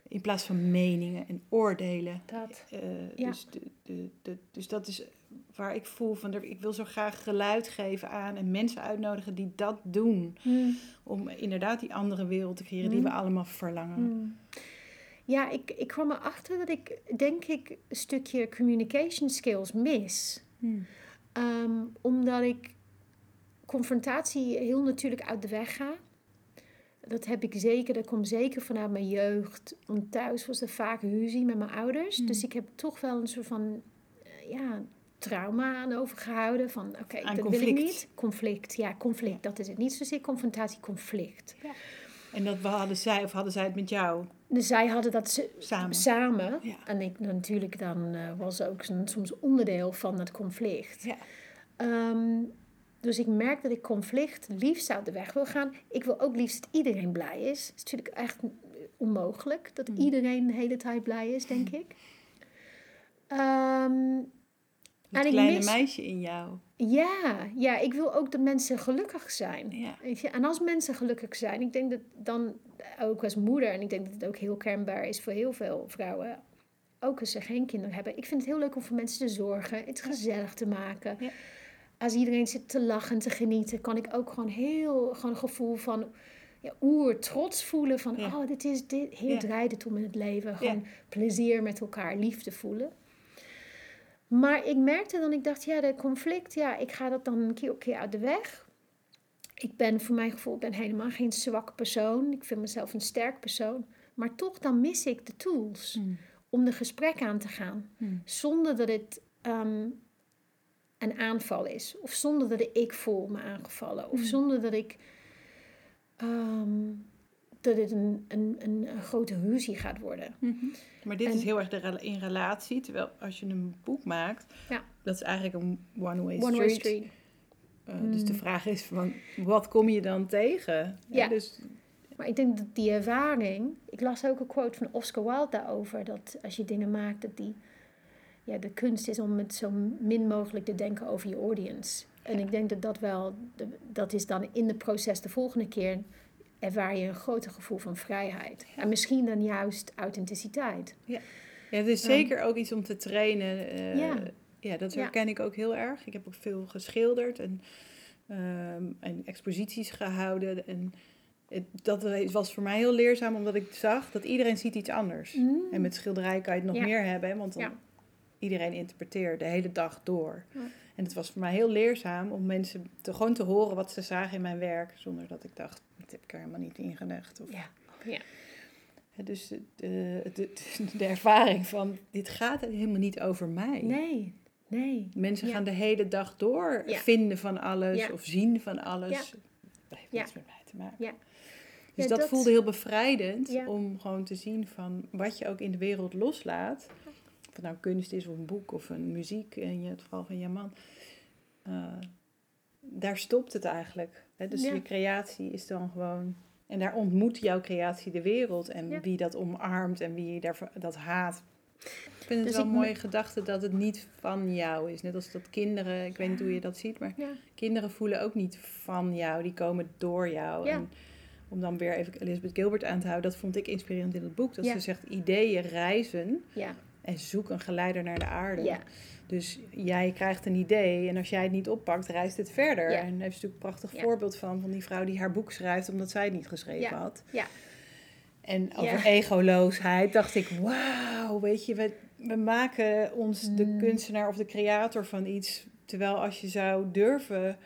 Speaker 2: in plaats van meningen en oordelen.
Speaker 1: dat.
Speaker 2: Eh,
Speaker 1: Ja.
Speaker 2: dus, de, de, de, dus dat is waar ik voel van, ik wil zo graag geluid geven aan en mensen uitnodigen die dat doen.
Speaker 1: Mm.
Speaker 2: Om inderdaad die andere wereld te creëren die
Speaker 1: Mm.
Speaker 2: we allemaal verlangen.
Speaker 1: Mm. Ja, ik, ik kwam erachter dat ik, denk ik, een stukje communication skills mis.
Speaker 2: Hmm.
Speaker 1: Ehm, omdat ik confrontatie heel natuurlijk uit de weg ga. Dat heb ik zeker, dat komt zeker vanuit mijn jeugd. Want thuis was er vaak ruzie met mijn ouders.
Speaker 2: Mm.
Speaker 1: Dus ik heb toch wel een soort van, eh, ja, trauma aan overgehouden. Van, oké, dat wil ik
Speaker 2: conflict.
Speaker 1: niet. Conflict, ja, conflict, dat is het. Niet zozeer confrontatie, conflict.
Speaker 2: En dat hadden zij, of hadden zij het met jou
Speaker 1: Dus zij hadden dat ze,
Speaker 2: samen?
Speaker 1: samen.
Speaker 2: Ja.
Speaker 1: En ik natuurlijk dan eh, was ook soms onderdeel van het conflict.
Speaker 2: Ja.
Speaker 1: Ehm, dus ik merk dat ik conflict liefst uit de weg wil gaan. Ik wil ook liefst dat iedereen blij is. Het is natuurlijk echt onmogelijk dat
Speaker 2: Mm.
Speaker 1: iedereen de hele tijd blij is, denk ik. Ehm,
Speaker 2: Het
Speaker 1: en ik
Speaker 2: kleine
Speaker 1: mis-
Speaker 2: meisje in jou.
Speaker 1: ja, ja, ik wil ook dat mensen gelukkig zijn.
Speaker 2: Ja.
Speaker 1: Weet je, En als mensen gelukkig zijn, ik denk dat dan ook als moeder, en ik denk dat het ook heel kenbaar is voor heel veel vrouwen, ook als ze geen kinderen hebben. Ik vind het heel leuk om voor mensen te zorgen, het gezellig te maken.
Speaker 2: Ja.
Speaker 1: Als iedereen zit te lachen en te genieten, kan ik ook gewoon heel gewoon een gevoel van ja, oer trots voelen van,
Speaker 2: Ja.
Speaker 1: oh, dit is dit, hier
Speaker 2: Ja.
Speaker 1: draait het om in het leven.
Speaker 2: Ja.
Speaker 1: Gewoon plezier met elkaar, liefde voelen. Maar ik merkte dan, ik dacht, ja, de conflict, ja, ik ga dat dan een keer op keer uit de weg. Ik ben voor mijn gevoel ben helemaal geen zwakke persoon. Ik vind mezelf een sterk persoon. Maar toch, dan mis ik de tools
Speaker 2: Hmm.
Speaker 1: om de gesprek aan te gaan.
Speaker 2: Hmm.
Speaker 1: Zonder dat het ehm, een aanval is. Of zonder dat ik voel me aangevallen. Of
Speaker 2: Hmm.
Speaker 1: zonder dat ik... ehm, dat het een, een, een, grote ruzie gaat worden.
Speaker 2: Mhm. Maar dit
Speaker 1: En-
Speaker 2: is heel erg de in relatie. Terwijl als je een boek maakt,
Speaker 1: Ja.
Speaker 2: dat is eigenlijk een one-way
Speaker 1: One way
Speaker 2: street.
Speaker 1: street.
Speaker 2: Eh, Dus de vraag is van, wat kom je dan tegen?
Speaker 1: Ja.
Speaker 2: dus,
Speaker 1: Maar ik denk dat die ervaring... Ik las ook een quote van Oscar Wilde daarover. Dat als je dingen maakt, dat die... Ja, de kunst is om met zo min mogelijk te denken over je audience. En
Speaker 2: Ja.
Speaker 1: ik denk dat dat wel... de- Dat is dan in het proces de volgende keer... ervaar je een groter gevoel van vrijheid. En misschien dan juist authenticiteit.
Speaker 2: ja, het is
Speaker 1: Ja.
Speaker 2: zeker ook iets om te trainen. eh,
Speaker 1: Ja.
Speaker 2: ja, dat
Speaker 1: Ja.
Speaker 2: herken ik ook heel erg. Ik heb ook veel geschilderd en, ehm, en exposities gehouden. En het, dat was voor mij heel leerzaam, omdat ik zag dat iedereen ziet iets anders.
Speaker 1: Mm.
Speaker 2: En met schilderij kan je het nog
Speaker 1: Ja.
Speaker 2: meer hebben, want dan
Speaker 1: Ja.
Speaker 2: Iedereen interpreteert de hele dag door.
Speaker 1: Ja.
Speaker 2: En het was voor mij heel leerzaam om mensen te, gewoon te horen wat ze zagen in mijn werk, zonder dat ik dacht, dit heb ik er helemaal niet in gelegd. Of,
Speaker 1: Ja. ja.
Speaker 2: Dus de, de, de, de ervaring van, dit gaat helemaal niet over mij.
Speaker 1: Nee, nee.
Speaker 2: Mensen
Speaker 1: Ja.
Speaker 2: gaan de hele dag door
Speaker 1: Ja.
Speaker 2: vinden van alles of zien van alles.
Speaker 1: Ja.
Speaker 2: Dat heeft
Speaker 1: Ja.
Speaker 2: niets met mij te maken.
Speaker 1: Ja.
Speaker 2: Dus dat,
Speaker 1: dat-
Speaker 2: voelde heel bevrijdend om gewoon te zien van wat je ook in de wereld loslaat. Of het nou kunst is of een boek of een muziek, in het geval van je man. eh, daar stopt het eigenlijk. Hè? Dus
Speaker 1: Ja.
Speaker 2: je creatie is dan gewoon... En daar ontmoet jouw creatie de wereld. En
Speaker 1: Ja.
Speaker 2: wie dat omarmt en wie daar, dat haat, Ik vind het
Speaker 1: Dus
Speaker 2: wel
Speaker 1: ik
Speaker 2: een
Speaker 1: mo-
Speaker 2: mooie gedachte dat het niet van jou is. Net als dat kinderen, ik weet niet hoe je dat ziet, maar kinderen voelen ook niet van jou, die komen door jou. En om dan weer even Elizabeth Gilbert aan te houden, dat vond ik inspirerend in het boek. Dat
Speaker 1: Ja.
Speaker 2: ze zegt, ideeën reizen
Speaker 1: Ja,
Speaker 2: en zoek een geleider naar de aarde.
Speaker 1: ja,
Speaker 2: Dus jij krijgt een idee en als jij het niet oppakt, reist het verder.
Speaker 1: Ja.
Speaker 2: En daar heeft natuurlijk een prachtig
Speaker 1: Ja.
Speaker 2: voorbeeld van, van die vrouw die haar boek schrijft omdat zij het niet geschreven had.
Speaker 1: ja.
Speaker 2: En over egoloosheid dacht ik, wauw, weet je, we, we maken ons de
Speaker 1: Mm.
Speaker 2: kunstenaar of de creator van iets. Terwijl als je zou durven,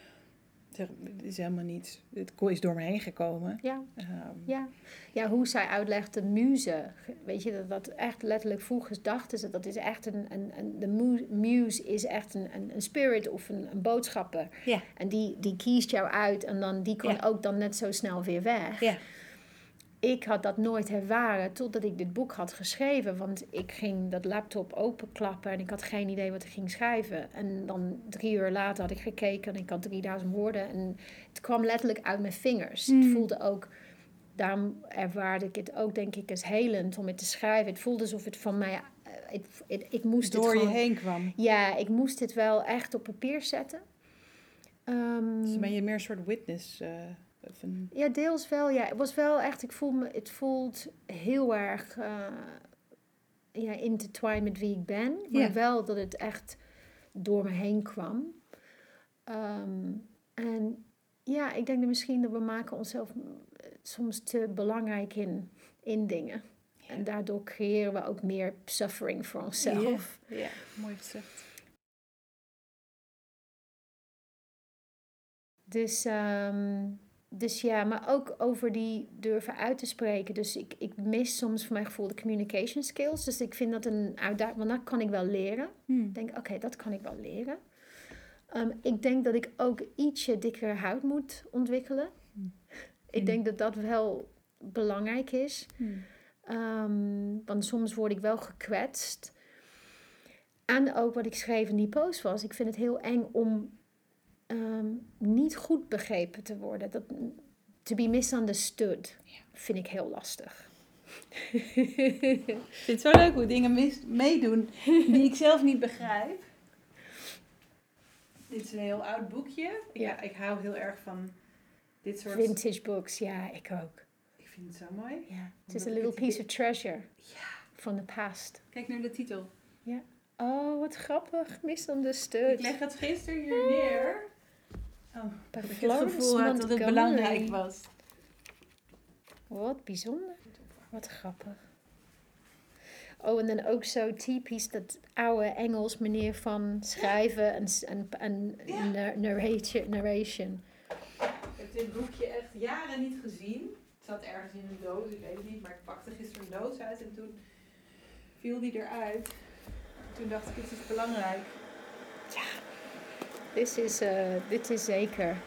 Speaker 2: zeg, dit is helemaal niet, het is door me heen gekomen.
Speaker 1: ja.
Speaker 2: Ehm,
Speaker 1: Ja. ja, hoe zij uitlegt de muze. Weet je, dat, dat echt letterlijk vroeger dachten ze, dat is echt een, een, een de mu- muse is echt een, een, een spirit of een, een boodschapper.
Speaker 2: Ja.
Speaker 1: En die, die kiest jou uit en dan, die kan
Speaker 2: Ja.
Speaker 1: ook dan net zo snel weer weg.
Speaker 2: Ja.
Speaker 1: Ik had dat nooit ervaren totdat ik dit boek had geschreven. Want ik ging dat laptop openklappen en ik had geen idee wat ik ging schrijven. En dan drie uur later had ik gekeken en ik had 3000 woorden. En het kwam letterlijk uit mijn vingers. Het
Speaker 2: Mm.
Speaker 1: voelde ook, daarom ervaarde ik het ook denk ik als helend om het te schrijven. Het voelde alsof het van mij, eh, het, het- ik moest
Speaker 2: door
Speaker 1: het
Speaker 2: je heen kwam.
Speaker 1: Ja, ik moest het wel echt op papier zetten. Ehm,
Speaker 2: Dus ben je meer een soort witness. eh, of een,
Speaker 1: ja, deels wel. Ja, het was wel echt. Ik voel me. Het voelt heel erg. eh ja, intertwined met wie ik ben. Maar
Speaker 2: Ja.
Speaker 1: wel dat het echt door me heen kwam. Ehm, en ja, ik denk dat misschien dat we maken onszelf eh, soms te belangrijk in, in dingen. En daardoor creëren we ook meer suffering voor onszelf.
Speaker 2: ja, mooi gezegd.
Speaker 1: Dus, ehm, dus ja, maar ook over die durven uit te spreken. Dus ik, ik mis soms voor mijn gevoel de communication skills. Dus ik vind dat een uitdaging, want dat kan ik wel leren.
Speaker 2: Hm.
Speaker 1: Ik denk, oké, dat kan ik wel leren. Ehm, ik denk dat ik ook ietsje dikkere huid moet ontwikkelen. [LAUGHS] Ik
Speaker 2: Hm.
Speaker 1: denk dat dat wel belangrijk is.
Speaker 2: Hm.
Speaker 1: Ehm, want soms word ik wel gekwetst. En ook wat ik schreef in die post was, ik vind het heel eng om ehm, niet goed begrepen te worden. Dat, to be misunderstood vind ik heel lastig.
Speaker 2: Ik vind het zo leuk hoe dingen mis- meedoen die ik zelf niet begrijp. Dit is een heel oud boekje. Ik,
Speaker 1: Ja.
Speaker 2: ik hou heel erg van dit soort...
Speaker 1: Vintage books, ja, ik ook.
Speaker 2: Ik vind het zo mooi.
Speaker 1: Ja. Het is a
Speaker 2: ik
Speaker 1: little piece of treasure
Speaker 2: Ja.
Speaker 1: from the past.
Speaker 2: Kijk naar de titel.
Speaker 1: Oh, wat grappig.
Speaker 2: Ik
Speaker 1: Misunderstood.
Speaker 2: leg het gisteren hier neer. Oh, dat ik het gevoel had dat het belangrijk was.
Speaker 1: Wat bijzonder. Wat grappig. Oh, en dan ook zo typisch dat oude Engels manier van schrijven en,
Speaker 2: Ja.
Speaker 1: narration, narration.
Speaker 2: Ik heb dit boekje echt jaren niet gezien. Het zat ergens in een doos, ik weet het niet. Maar ik pakte gisteren een doos uit en toen viel die eruit. Toen dacht ik, het is belangrijk.
Speaker 1: Dit is, eh, dit is zeker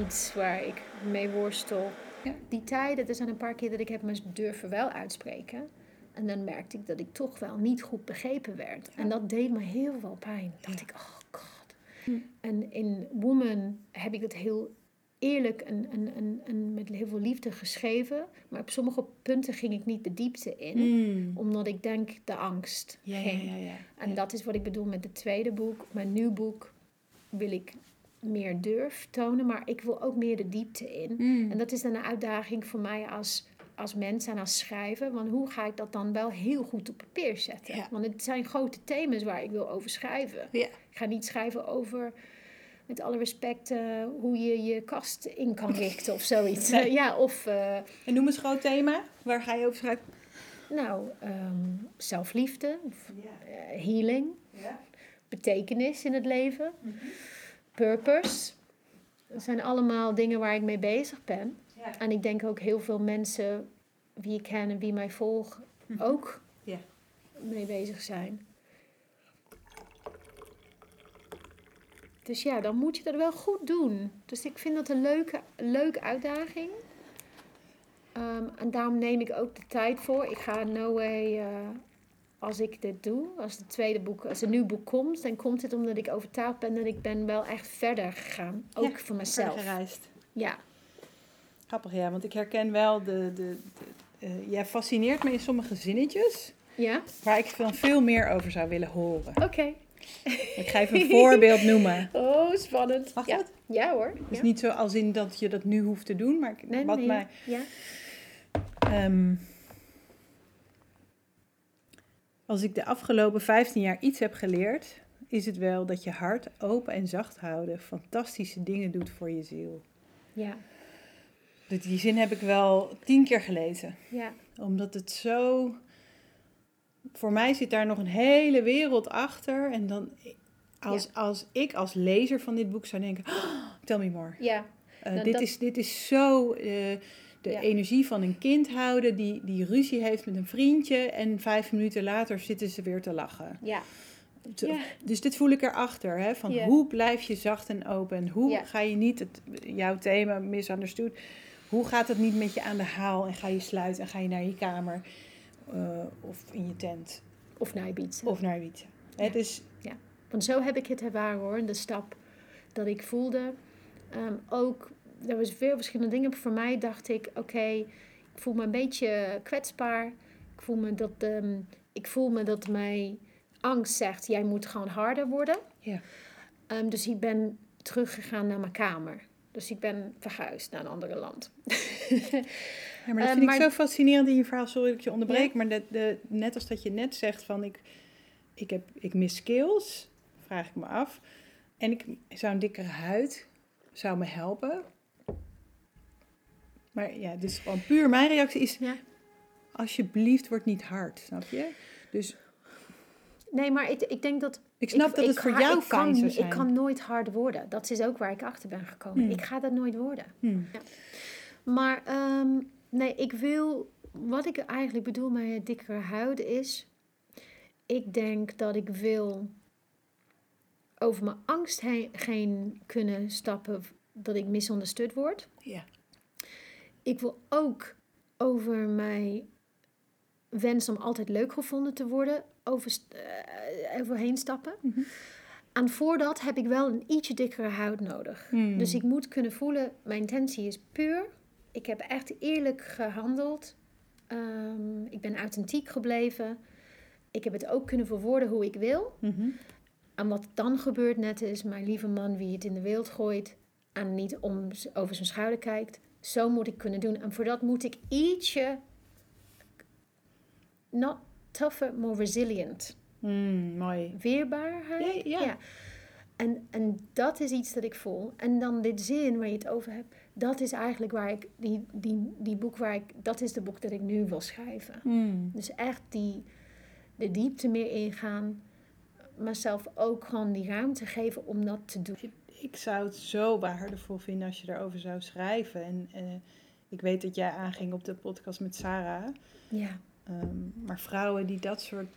Speaker 1: iets waar ik mee worstel.
Speaker 2: Ja.
Speaker 1: Die tijden, er zijn een paar keer dat ik heb me durven wel uitspreken. En dan merkte ik dat ik toch wel niet goed begrepen werd. En dat deed me heel veel pijn. dacht ik, oh god.
Speaker 2: Hm.
Speaker 1: En in Woman heb ik het heel eerlijk en, en, en, en met heel veel liefde geschreven. Maar op sommige punten ging ik niet de diepte in. Omdat ik denk de angst
Speaker 2: Ja, ja,
Speaker 1: ging.
Speaker 2: ja, ja.
Speaker 1: En dat is wat ik bedoel met het tweede boek. Mijn nieuw boek wil ik meer durf tonen, maar ik wil ook meer de diepte in.
Speaker 2: Mm.
Speaker 1: En dat is dan een uitdaging voor mij als, als mens en als schrijver. Want hoe ga ik dat dan wel heel goed op papier zetten?
Speaker 2: Ja.
Speaker 1: Want het zijn grote thema's waar ik wil over schrijven.
Speaker 2: Ja.
Speaker 1: Ik ga niet schrijven over, met alle respect, eh, hoe je je kast in kan [LAUGHS] richten of zoiets.
Speaker 2: Nee.
Speaker 1: ja, of eh,
Speaker 2: En noem eens groot thema. Waar ga je over schrijven?
Speaker 1: nou, ehm, zelfliefde, of, eh, healing. Betekenis in het leven. purpose. Dat zijn allemaal dingen waar ik mee bezig ben.
Speaker 2: Ja.
Speaker 1: En ik denk ook heel veel mensen wie ik ken en wie mij volgen ook
Speaker 2: Ja.
Speaker 1: mee bezig zijn. Dus ja, dan moet je dat wel goed doen. Dus ik vind dat een leuke, leuke uitdaging. Ehm, en daarom neem ik ook de tijd voor. Ik ga no way, eh, als ik dit doe, als het tweede boek, als een nieuw boek komt, dan komt het omdat ik overtuigd ben dat ik ben wel echt verder gegaan. Ook
Speaker 2: Ja,
Speaker 1: voor mezelf.
Speaker 2: gereisd.
Speaker 1: Ja,
Speaker 2: Grappig, ja. Want ik herken wel de... de, de- eh, jij fascineert me in sommige zinnetjes.
Speaker 1: Ja?
Speaker 2: waar ik dan veel meer over zou willen horen.
Speaker 1: Oké.
Speaker 2: Ik ga even een voorbeeld noemen. [LAUGHS]
Speaker 1: Oh, spannend.
Speaker 2: Mag
Speaker 1: ja.
Speaker 2: dat?
Speaker 1: Ja hoor.
Speaker 2: Dus
Speaker 1: Ja.
Speaker 2: niet zo als in dat je dat nu hoeft te doen, maar
Speaker 1: Nee,
Speaker 2: wat
Speaker 1: nee,
Speaker 2: mij...
Speaker 1: Ja.
Speaker 2: Ehm, als ik de afgelopen 15 jaar iets heb geleerd, is het wel dat je hart open en zacht houden fantastische dingen doet voor je ziel.
Speaker 1: Ja.
Speaker 2: Dus die zin heb ik wel tien keer gelezen.
Speaker 1: Ja.
Speaker 2: Omdat het zo. Voor mij zit daar nog een hele wereld achter. En dan. Als, als ik als lezer van dit boek zou denken. "Oh, tell me more.
Speaker 1: Ja.
Speaker 2: Eh, dit,
Speaker 1: dat-
Speaker 2: is, dit is zo eh, de
Speaker 1: Ja.
Speaker 2: energie van een kind houden die, die ruzie heeft met een vriendje. En vijf minuten later zitten ze weer te lachen.
Speaker 1: Ja. Ja.
Speaker 2: Dus dit voel ik erachter. Hè, van
Speaker 1: Ja.
Speaker 2: hoe blijf je zacht en open? En hoe
Speaker 1: Ja.
Speaker 2: ga je niet het, jouw thema misunderstood. Hoe gaat het niet met je aan de haal? En ga je sluiten en ga je naar je kamer. eh, of in je tent.
Speaker 1: Of naar Ibiza.
Speaker 2: Of naar Wietse. Hè,
Speaker 1: Ja.
Speaker 2: dus
Speaker 1: Want zo heb ik het ervaren hoor. De stap dat ik voelde. Ehm, ook, er was veel verschillende dingen. Voor mij dacht ik, oké, ik voel me een beetje kwetsbaar. Ik voel me dat, ehm, ik voel me dat mijn angst zegt, jij moet gewoon harder worden.
Speaker 2: Ja.
Speaker 1: Ehm, dus ik ben teruggegaan naar mijn kamer. Dus ik ben verhuisd naar een ander land.
Speaker 2: Ja, maar dat
Speaker 1: Eh,
Speaker 2: vind
Speaker 1: maar-
Speaker 2: ik zo fascinerend in je verhaal. Sorry dat ik je onderbreek. Maar de, de, net als dat je net zegt van ik, ik, heb, ik mis skills, vraag ik me af. En ik zou een dikkere huid zou me helpen. Maar ja, dus gewoon puur mijn reactie is...
Speaker 1: Ja.
Speaker 2: Alsjeblieft, word niet hard, snap je? Dus
Speaker 1: Nee, maar ik, ik denk dat
Speaker 2: ik snap
Speaker 1: ik,
Speaker 2: dat het
Speaker 1: ik
Speaker 2: voor jou
Speaker 1: kan,
Speaker 2: zijn.
Speaker 1: Ik kan nooit hard worden. Dat is ook waar ik achter ben gekomen.
Speaker 2: Hmm.
Speaker 1: Ik ga dat nooit worden.
Speaker 2: Hmm.
Speaker 1: Maar ehm, nee, ik wil... Wat ik eigenlijk bedoel met het dikkere huid is... Ik denk dat ik wil over mijn angst heen, heen kunnen stappen... dat ik misunderstood word.
Speaker 2: Ja.
Speaker 1: Ik wil ook over mijn wens om altijd leuk gevonden te worden... Over, eh, overheen stappen.
Speaker 2: Mhm.
Speaker 1: En voor dat heb ik wel een ietsje dikkere huid nodig.
Speaker 2: Hmm.
Speaker 1: Dus ik moet kunnen voelen, mijn intentie is puur. Ik heb echt eerlijk gehandeld. Ehm, ik ben authentiek gebleven. Ik heb het ook kunnen verwoorden hoe ik wil.
Speaker 2: Mhm.
Speaker 1: En wat dan gebeurt net is, mijn lieve man wie het in de wereld gooit en niet om, over zijn schouder kijkt. Zo moet ik kunnen doen. En voor dat moet ik ietsje, not tougher, more resilient.
Speaker 2: Hmm, mooi.
Speaker 1: Weerbaarheid.
Speaker 2: Ja, ja.
Speaker 1: En, en dat is iets dat ik voel. En dan dit zin waar je het over hebt, dat is eigenlijk waar ik, die, die, die boek waar ik, dat is de boek dat ik nu wil schrijven.
Speaker 2: Hmm.
Speaker 1: Dus echt die, de diepte meer ingaan, mezelf ook gewoon die ruimte geven om dat te doen.
Speaker 2: Ik zou het zo waardevol vinden als je daarover zou schrijven. En eh, ik weet dat jij aanging op de podcast met Sarah.
Speaker 1: Ja,
Speaker 2: Ehm, maar vrouwen die dat soort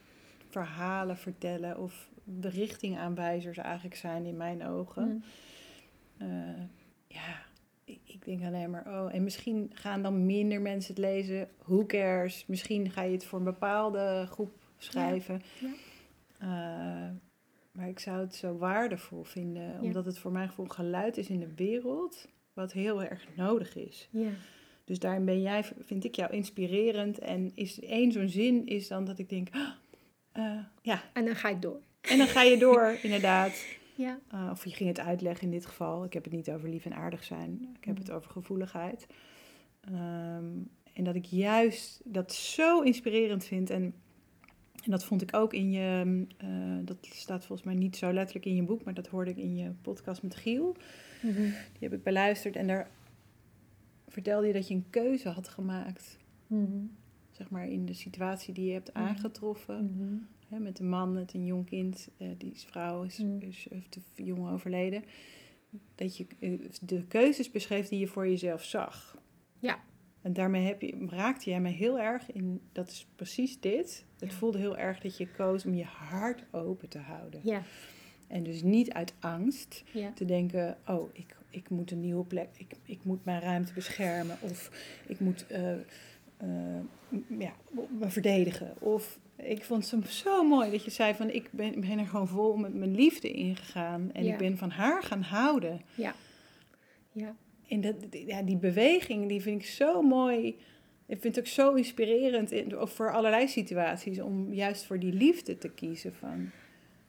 Speaker 2: verhalen vertellen of richtingaanwijzers eigenlijk zijn in mijn ogen.
Speaker 1: Mm.
Speaker 2: Eh, ja, ik, ik denk alleen maar, oh, en misschien gaan dan minder mensen het lezen. Who cares? Misschien ga je het voor een bepaalde groep schrijven.
Speaker 1: ja.
Speaker 2: Eh, maar ik zou het zo waardevol vinden, omdat het voor mijn gevoel geluid is in de wereld, wat heel erg nodig is.
Speaker 1: ja,
Speaker 2: Dus daarin ben jij, vind ik jou inspirerend. En is één zo'n zin is dan dat ik denk, ah, eh, ja.
Speaker 1: en dan ga ik door.
Speaker 2: En dan ga je door, [LAUGHS] inderdaad.
Speaker 1: Ja,
Speaker 2: Uh, of je ging het uitleggen in dit geval. Ik heb het niet over lief en aardig zijn. Ik heb het over gevoeligheid. Ehm, en dat ik juist dat zo inspirerend vind. En, en dat vond ik ook in je... eh, dat staat volgens mij niet zo letterlijk in je boek... maar dat hoorde ik in je podcast met Giel.
Speaker 1: Mhm.
Speaker 2: Die heb ik beluisterd. En daar vertelde je dat je een keuze had gemaakt.
Speaker 1: Mhm.
Speaker 2: Zeg maar in de situatie die je hebt
Speaker 1: Mhm.
Speaker 2: aangetroffen. Hè, met een man, met een jong kind, eh, die is vrouw, is,
Speaker 1: Mm.
Speaker 2: is, is te jong overleden. Dat je eh, de keuzes beschreef die je voor jezelf zag.
Speaker 1: Ja.
Speaker 2: En daarmee heb je, raakte jij me heel erg in, dat is precies dit. Het
Speaker 1: Ja.
Speaker 2: voelde heel erg dat je koos om je hart open te houden.
Speaker 1: ja,
Speaker 2: En dus niet uit angst
Speaker 1: ja,
Speaker 2: te denken, oh, ik, ik moet een nieuwe plek, ik, ik moet mijn ruimte beschermen. Of ik moet eh, eh, ja, me verdedigen. Of ik vond het zo mooi dat je zei van, ik ben, ben er gewoon vol met mijn liefde ingegaan. En
Speaker 1: Ja.
Speaker 2: ik ben van haar gaan houden.
Speaker 1: ja, ja,
Speaker 2: En dat, ja, die beweging, die vind ik zo mooi ik vind het ook zo inspirerend in, voor allerlei situaties om juist voor die liefde te kiezen van.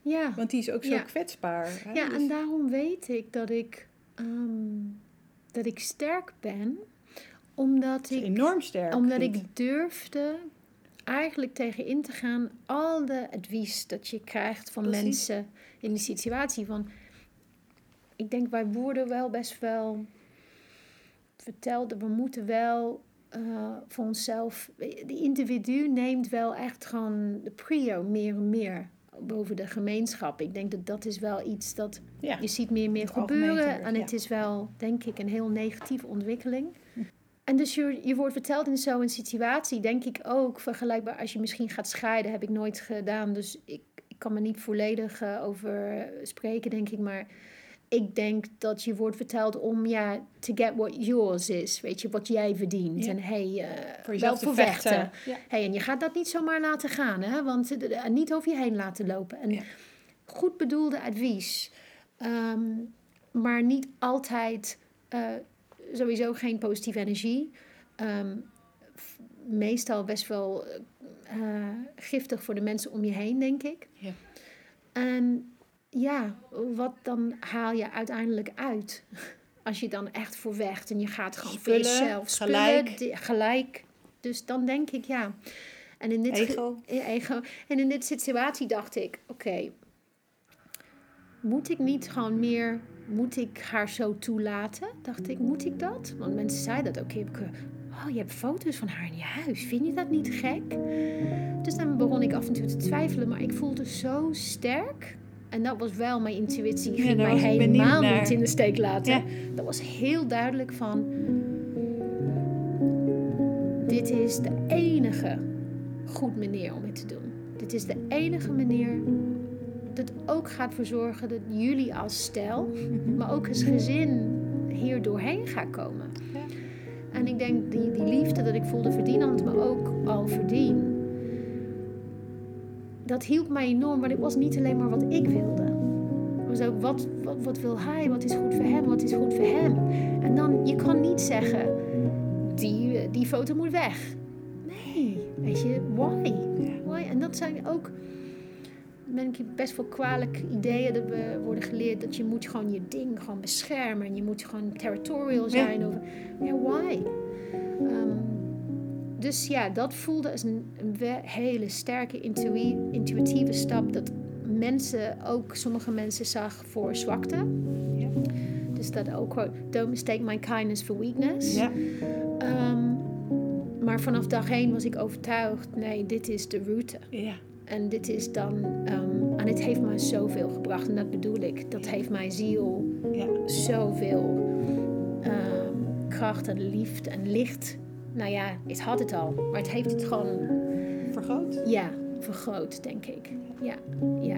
Speaker 1: Ja.
Speaker 2: Want die is ook zo
Speaker 1: Ja.
Speaker 2: kwetsbaar. hè?
Speaker 1: Ja,
Speaker 2: Dus-
Speaker 1: en daarom weet ik dat ik, ehm, dat ik sterk ben, omdat ik,
Speaker 2: enorm sterk.
Speaker 1: omdat ik durfde eigenlijk tegen in te gaan al de advies dat je krijgt van
Speaker 2: Precies.
Speaker 1: mensen in die situatie. Van, ik denk, wij worden wel best wel verteld dat we moeten wel eh, voor onszelf. De individu neemt wel echt gewoon de prio meer en meer boven de gemeenschap. Ik denk dat dat is wel iets dat
Speaker 2: Ja.
Speaker 1: je ziet meer en meer gebeuren. En
Speaker 2: ja.
Speaker 1: het is wel, denk ik, een heel negatieve ontwikkeling. En dus je, je wordt verteld in zo'n situatie, denk ik ook, vergelijkbaar als je misschien gaat scheiden, heb ik nooit gedaan. Dus ik, ik kan me niet volledig eh, over spreken, denk ik. Maar ik denk dat je wordt verteld om, ja, to get what yours is. Weet je, wat jij verdient.
Speaker 2: Ja.
Speaker 1: En hey, eh,
Speaker 2: voor
Speaker 1: wel voor
Speaker 2: vechten.
Speaker 1: vechten.
Speaker 2: Ja.
Speaker 1: Hey, en je gaat dat niet zomaar laten gaan, hè? Want eh, eh, niet over je heen laten lopen. En
Speaker 2: Ja.
Speaker 1: goed bedoelde advies, ehm, maar niet altijd, sowieso geen positieve energie. Ehm, meestal best wel giftig voor de mensen om je heen, denk ik.
Speaker 2: Ja.
Speaker 1: En ja, wat dan haal je uiteindelijk uit? Als je dan echt voor vecht en je gaat gewoon
Speaker 2: Spullen,
Speaker 1: voor jezelf
Speaker 2: gelijk.
Speaker 1: Dus dan denk ik ja. En in dit
Speaker 2: Ego.
Speaker 1: ego. En in dit situatie dacht ik, oké, moet ik niet gewoon meer, moet ik haar zo toelaten? Dacht ik, moet ik dat? Want mensen zeiden dat ook. Eh, oh, je hebt foto's van haar in je huis. Vind je dat niet gek? Dus dan begon ik af en toe te twijfelen, maar ik voelde zo sterk. En dat was wel mijn intuïtie. Ging mij helemaal niet in de steek laten.
Speaker 2: Ja.
Speaker 1: Dat was heel duidelijk van... Dit is de enige goed manier om het te doen. Dit is de enige manier dat ook gaat voor zorgen dat jullie als stel, maar ook als gezin hier doorheen gaan komen.
Speaker 2: Ja.
Speaker 1: En ik denk die, die liefde dat ik voelde verdienend, maar ook al verdien. Dat hielp mij enorm, maar het was niet alleen maar wat ik wilde. Het was ook wat, wat, wat wil hij, wat is goed voor hem, wat is goed voor hem. En dan, je kan niet zeggen, die, die foto moet weg. Nee, weet je, why? why? En dat zijn ook, ben ik best wel kwalijk ideeën dat we worden geleerd dat je moet gewoon je ding gewoon beschermen en je moet gewoon territorial zijn. Over, ja, why? Dus ja, dat voelde als een, hele sterke intuïtieve stap dat mensen, ook sommige mensen zag voor zwakte.
Speaker 2: Ja.
Speaker 1: Dus dat ook don't mistake my kindness for weakness.
Speaker 2: Ja.
Speaker 1: Ehm, maar vanaf dag één was ik overtuigd, nee, dit is de route.
Speaker 2: Ja.
Speaker 1: En dit is dan, ehm, en het heeft mij zoveel gebracht. En dat bedoel ik, dat heeft mijn ziel
Speaker 2: Ja.
Speaker 1: zoveel ehm, kracht en liefde en licht. Nou ja, het had het al, maar het heeft het gewoon,
Speaker 2: Vergroot.
Speaker 1: ja, vergroot, denk ik. Ja, ja.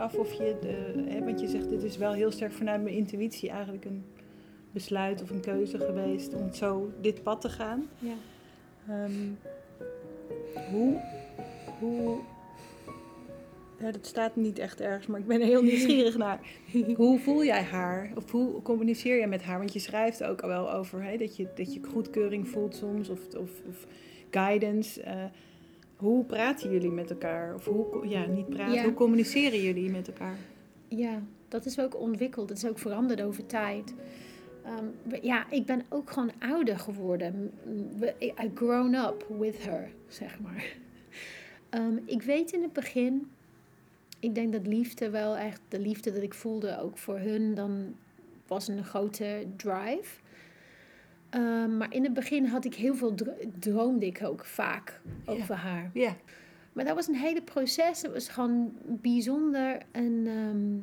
Speaker 2: Af of je, de, hè, want je zegt dit is wel heel sterk vanuit mijn intuïtie eigenlijk een besluit of een keuze geweest om zo dit pad te gaan.
Speaker 1: ja.
Speaker 2: Ehm, hoe, hoe, ja, dat staat niet echt ergens, maar ik ben er heel [LAUGHS] nieuwsgierig naar. Hoe voel jij haar? Of hoe communiceer je met haar? Want je schrijft ook al wel over hè, dat, je, dat je goedkeuring voelt soms of, of, of guidance. Eh, hoe praten jullie met elkaar? Of hoe, ja, niet praten,
Speaker 1: Ja.
Speaker 2: hoe communiceren jullie met elkaar?
Speaker 1: Ja, dat is ook ontwikkeld. Dat is ook veranderd over tijd. Ehm, ja, ik ben ook gewoon ouder geworden. I grown up with her, zeg maar. [LAUGHS] Ehm, ik weet in het begin, ik denk dat liefde wel echt, de liefde dat ik voelde ook voor hun, dan was een grote drive. Ehm, maar in het begin had ik heel veel, dro- droomde ik ook vaak over haar.
Speaker 2: Ja,
Speaker 1: Maar dat was een hele proces. Het was gewoon bijzonder. En ehm,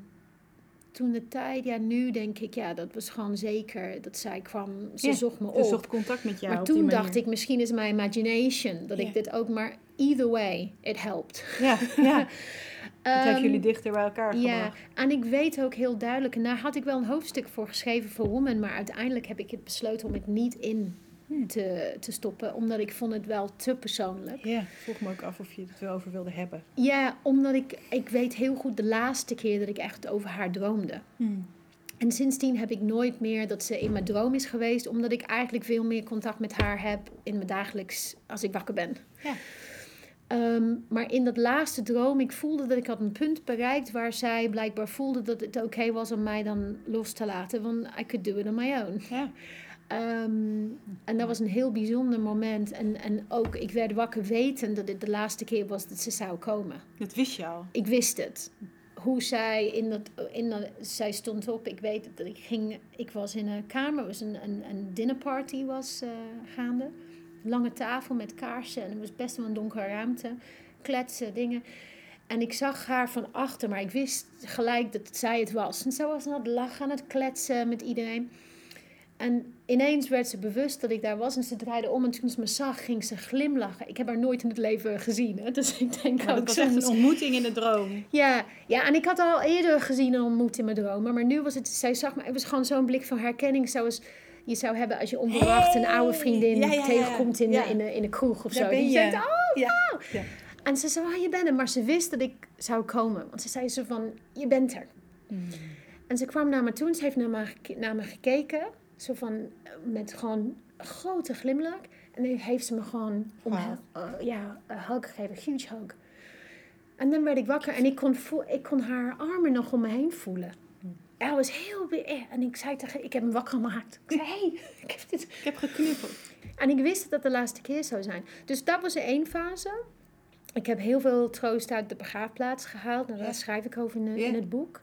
Speaker 1: toen de tijd, ja, nu denk ik, ja, dat was gewoon zeker dat zij kwam. Ze zocht me
Speaker 2: ze
Speaker 1: op.
Speaker 2: zocht contact met jou.
Speaker 1: maar toen dacht ik, misschien is mijn imagination dat ik dit ook. Maar either way, it helped.
Speaker 2: Ja, ja. [LAUGHS] Het heeft
Speaker 1: Ehm,
Speaker 2: jullie dichter bij elkaar
Speaker 1: Ja,
Speaker 2: gebracht.
Speaker 1: en ik weet ook heel duidelijk, en daar had ik wel een hoofdstuk voor geschreven voor Woman, maar uiteindelijk heb ik het besloten om het niet in
Speaker 2: Hmm.
Speaker 1: te, te stoppen, omdat ik vond het wel te persoonlijk.
Speaker 2: Ja, vroeg me ook af of je het wel over wilde hebben.
Speaker 1: Ja, omdat ik, ik weet heel goed de laatste keer dat ik echt over haar droomde. En sindsdien heb ik nooit meer dat ze in mijn droom is geweest, omdat ik eigenlijk veel meer contact met haar heb in mijn dagelijks, als ik wakker ben.
Speaker 2: Ja.
Speaker 1: Ehm, maar in dat laatste droom, ik voelde dat ik had een punt bereikt waar zij blijkbaar voelde dat het oké was om mij dan los te laten, want I could do it on my own.
Speaker 2: Ja.
Speaker 1: Ehm, en dat was een heel bijzonder moment. En, en ook, ik werd wakker weten dat dit de laatste keer was dat ze zou komen.
Speaker 2: Dat wist je al.
Speaker 1: Ik wist het. Hoe zij in dat, in dat, zij stond op. Ik weet dat ik ging, ik was in een kamer, er was een, een, een dinnerparty was eh, gaande. Lange tafel met kaarsen en het was best wel een donkere ruimte. Kletsen, dingen. En ik zag haar van achter, maar ik wist gelijk dat het zij het was. En zo was aan het lachen, aan het kletsen met iedereen. En ineens werd ze bewust dat ik daar was en ze draaide om. En toen ze me zag, ging ze glimlachen. Ik heb haar nooit in het leven gezien. Hè? Dus ik denk
Speaker 2: Maar
Speaker 1: ook
Speaker 2: dat was echt een ontmoeting in de droom.
Speaker 1: Ja, ja, en ik had al eerder gezien en ontmoet in mijn dromen. Maar nu was het, zij zag me, het was gewoon zo'n blik van herkenning. Zoals je zou hebben als je onverwacht een oude vriendin
Speaker 2: Ja, ja, ja.
Speaker 1: tegenkomt in, in, de, in kroeg of
Speaker 2: Daar
Speaker 1: zo. Die
Speaker 2: je.
Speaker 1: denkt, oh.
Speaker 2: Ja.
Speaker 1: En ze zei, oh, je bent er. Maar ze wist dat ik zou komen. Want ze zei zo van, je bent er. En ze kwam naar me toe en ze heeft naar me, naar me gekeken. Zo van, eh, met gewoon grote glimlach. En dan heeft ze me gewoon om, uh, ja, een hug gegeven, een huge hug. En dan werd ik wakker en ik kon, voel, ik kon haar armen nog om me heen voelen. Het was heel... En ik zei tegen ik heb hem wakker gemaakt. Ik zei, hé, hey, [LAUGHS] ik heb dit...
Speaker 2: Ik heb geknuffeld.
Speaker 1: En ik wist dat het de laatste keer zou zijn. Dus dat was één fase. Ik heb heel veel troost uit de begraafplaats gehaald. Nou, daar
Speaker 2: Ja.
Speaker 1: schrijf ik over in,
Speaker 2: Ja.
Speaker 1: in het boek.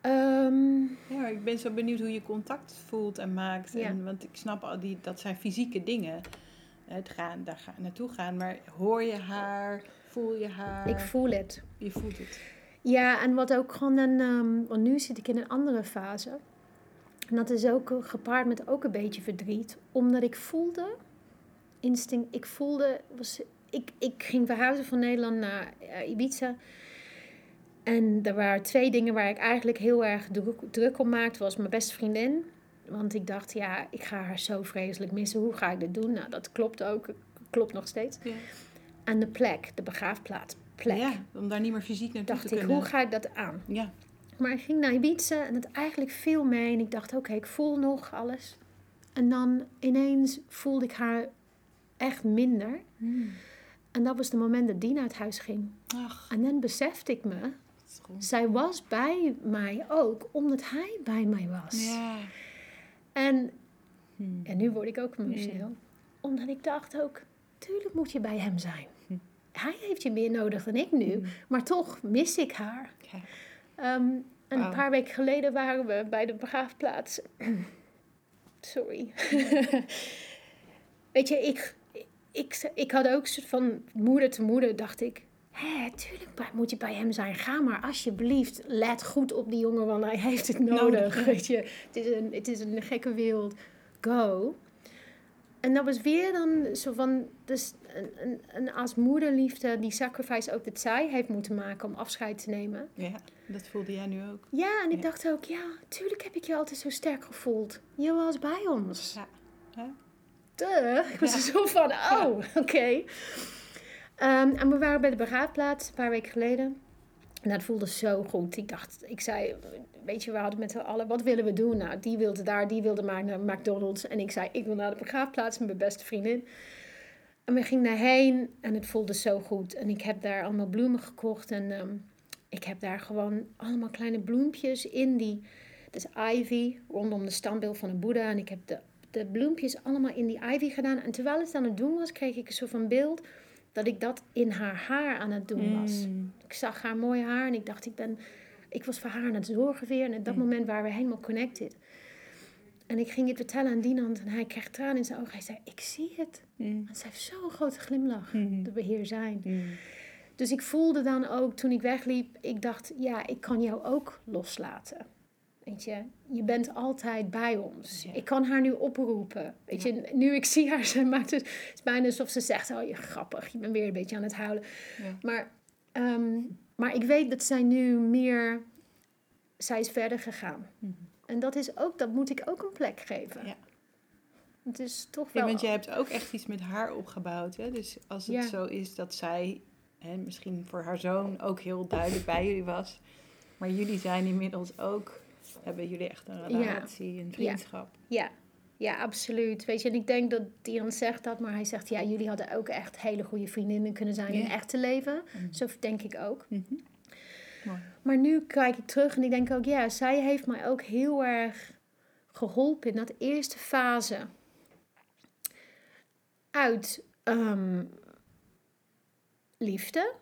Speaker 1: Ehm,
Speaker 2: Ja, ik ben zo benieuwd hoe je contact voelt en maakt.
Speaker 1: Ja.
Speaker 2: En, want ik snap al, die, dat zijn fysieke dingen. Het gaan, daar gaan, naartoe gaan. Maar hoor je haar? Voel je haar?
Speaker 1: ik voel het.
Speaker 2: Je voelt het.
Speaker 1: Ja, en wat ook gewoon een... ehm, want nu zit ik in een andere fase. En dat is ook gepaard met ook een beetje verdriet. Omdat ik voelde... Instinct... Ik voelde... Was, ik, ik ging verhuizen van Nederland naar eh, Ibiza. En er waren twee dingen waar ik eigenlijk heel erg druk, druk om maakte. was mijn beste vriendin. Want ik dacht, ja, ik ga haar zo vreselijk missen. Hoe ga ik dit doen? Nou, dat klopt ook. Klopt nog steeds.
Speaker 2: Ja.
Speaker 1: En de plek, de begraafplaats. Plek.
Speaker 2: Ja, om daar niet meer fysiek naartoe
Speaker 1: dacht
Speaker 2: te
Speaker 1: ik,
Speaker 2: kunnen.
Speaker 1: hoe ga ik dat aan?
Speaker 2: Ja.
Speaker 1: Maar ik ging naar Ibiza en het eigenlijk viel mee. En ik dacht, oké, ik voel nog alles. En dan ineens voelde ik haar echt minder. En dat was het moment dat Dina uit huis ging.
Speaker 2: Ach,
Speaker 1: En dan besefte ik me, zij was bij mij ook omdat hij bij mij was.
Speaker 2: Ja.
Speaker 1: En,
Speaker 2: Hm.
Speaker 1: en nu word ik ook emotioneel. Omdat ik dacht ook, tuurlijk moet je bij hem zijn. Hij heeft je meer nodig dan ik nu. Maar toch mis ik haar. Ehm, en een paar weken geleden waren we bij de begraafplaats. [CLEARS THROAT] Sorry. [LAUGHS] Weet je, ik, ik, ik had ook van moeder te moeder, dacht ik. Hé, tuurlijk moet je bij hem zijn. Ga maar alsjeblieft. Let goed op die jongen, want hij heeft het nodig. Weet je, het is, een, het is een gekke wereld. Go. En dat was weer dan zo van, dus een, een, een als moederliefde, die sacrifice ook dat zij heeft moeten maken om afscheid te nemen.
Speaker 2: ja, dat voelde jij nu ook.
Speaker 1: Ja, en ik
Speaker 2: Ja.
Speaker 1: dacht ook, ja, tuurlijk heb ik je altijd zo sterk gevoeld. Je was bij ons.
Speaker 2: Ja. Ja.
Speaker 1: Duh. Ik was
Speaker 2: Ja.
Speaker 1: er zo van, oh, oké. Ehm, en we waren bij de begraafplaats een paar weken geleden. En dat voelde zo goed. Ik dacht, ik zei, weet je, we hadden met z'n allen, wat willen we doen? Nou, die wilde daar, die wilde maar naar McDonald's. En ik zei, ik wil naar de begraafplaats met mijn beste vriendin. En we gingen daarheen en het voelde zo goed. En ik heb daar allemaal bloemen gekocht. En ehm, ik heb daar gewoon allemaal kleine bloempjes in die... Is ivy, rondom de standbeeld van een boeddha. En ik heb de, de bloempjes allemaal in die ivy gedaan. En terwijl het aan het doen was, kreeg ik een soort van beeld... dat ik dat in haar haar aan het doen was.
Speaker 2: Mm.
Speaker 1: Ik zag haar mooi haar en ik dacht, ik ben... Ik was voor haar aan het zorgen weer. En op dat moment waren we helemaal connected. En ik ging het vertellen aan Dinant en hij kreeg tranen in zijn ogen. Hij zei, ik zie het.
Speaker 2: Mm.
Speaker 1: En ze heeft zo'n grote glimlach
Speaker 2: Mhm.
Speaker 1: dat we hier zijn.
Speaker 2: Mm.
Speaker 1: Dus ik voelde dan ook, toen ik wegliep, ik dacht, ja, ik kan jou ook loslaten. Weet je, je bent altijd bij ons.
Speaker 2: Ja.
Speaker 1: Ik kan haar nu oproepen. Weet je, nu ik zie haar, [LAUGHS] ze maakt het, het is bijna alsof ze zegt: Oh, je grappig, je bent weer een beetje aan het huilen.
Speaker 2: Ja.
Speaker 1: Maar, ehm, maar ik weet dat zij nu meer, zij is verder gegaan.
Speaker 2: Mhm.
Speaker 1: En dat is ook, dat moet ik ook een plek geven.
Speaker 2: Ja.
Speaker 1: Het is toch
Speaker 2: Ja,
Speaker 1: wel.
Speaker 2: want je hebt ook echt iets met haar opgebouwd. Hè? Dus als het
Speaker 1: Ja.
Speaker 2: zo is dat zij, hè, misschien voor haar zoon ook heel duidelijk bij jullie was. Maar jullie zijn inmiddels ook, hebben jullie echt een
Speaker 1: Ja.
Speaker 2: relatie, een vriendschap.
Speaker 1: Ja, ja, absoluut. Weet je, en ik denk dat Dion zegt dat, maar hij zegt ja, jullie hadden ook echt hele goede vriendinnen kunnen zijn in
Speaker 2: Ja.
Speaker 1: het echte leven.
Speaker 2: Mhm.
Speaker 1: Zo denk ik ook.
Speaker 2: Mhm. Mooi.
Speaker 1: Maar nu kijk ik terug en ik denk ook, ja, zij heeft mij ook heel erg geholpen in dat eerste fase. Uit ehm, liefde,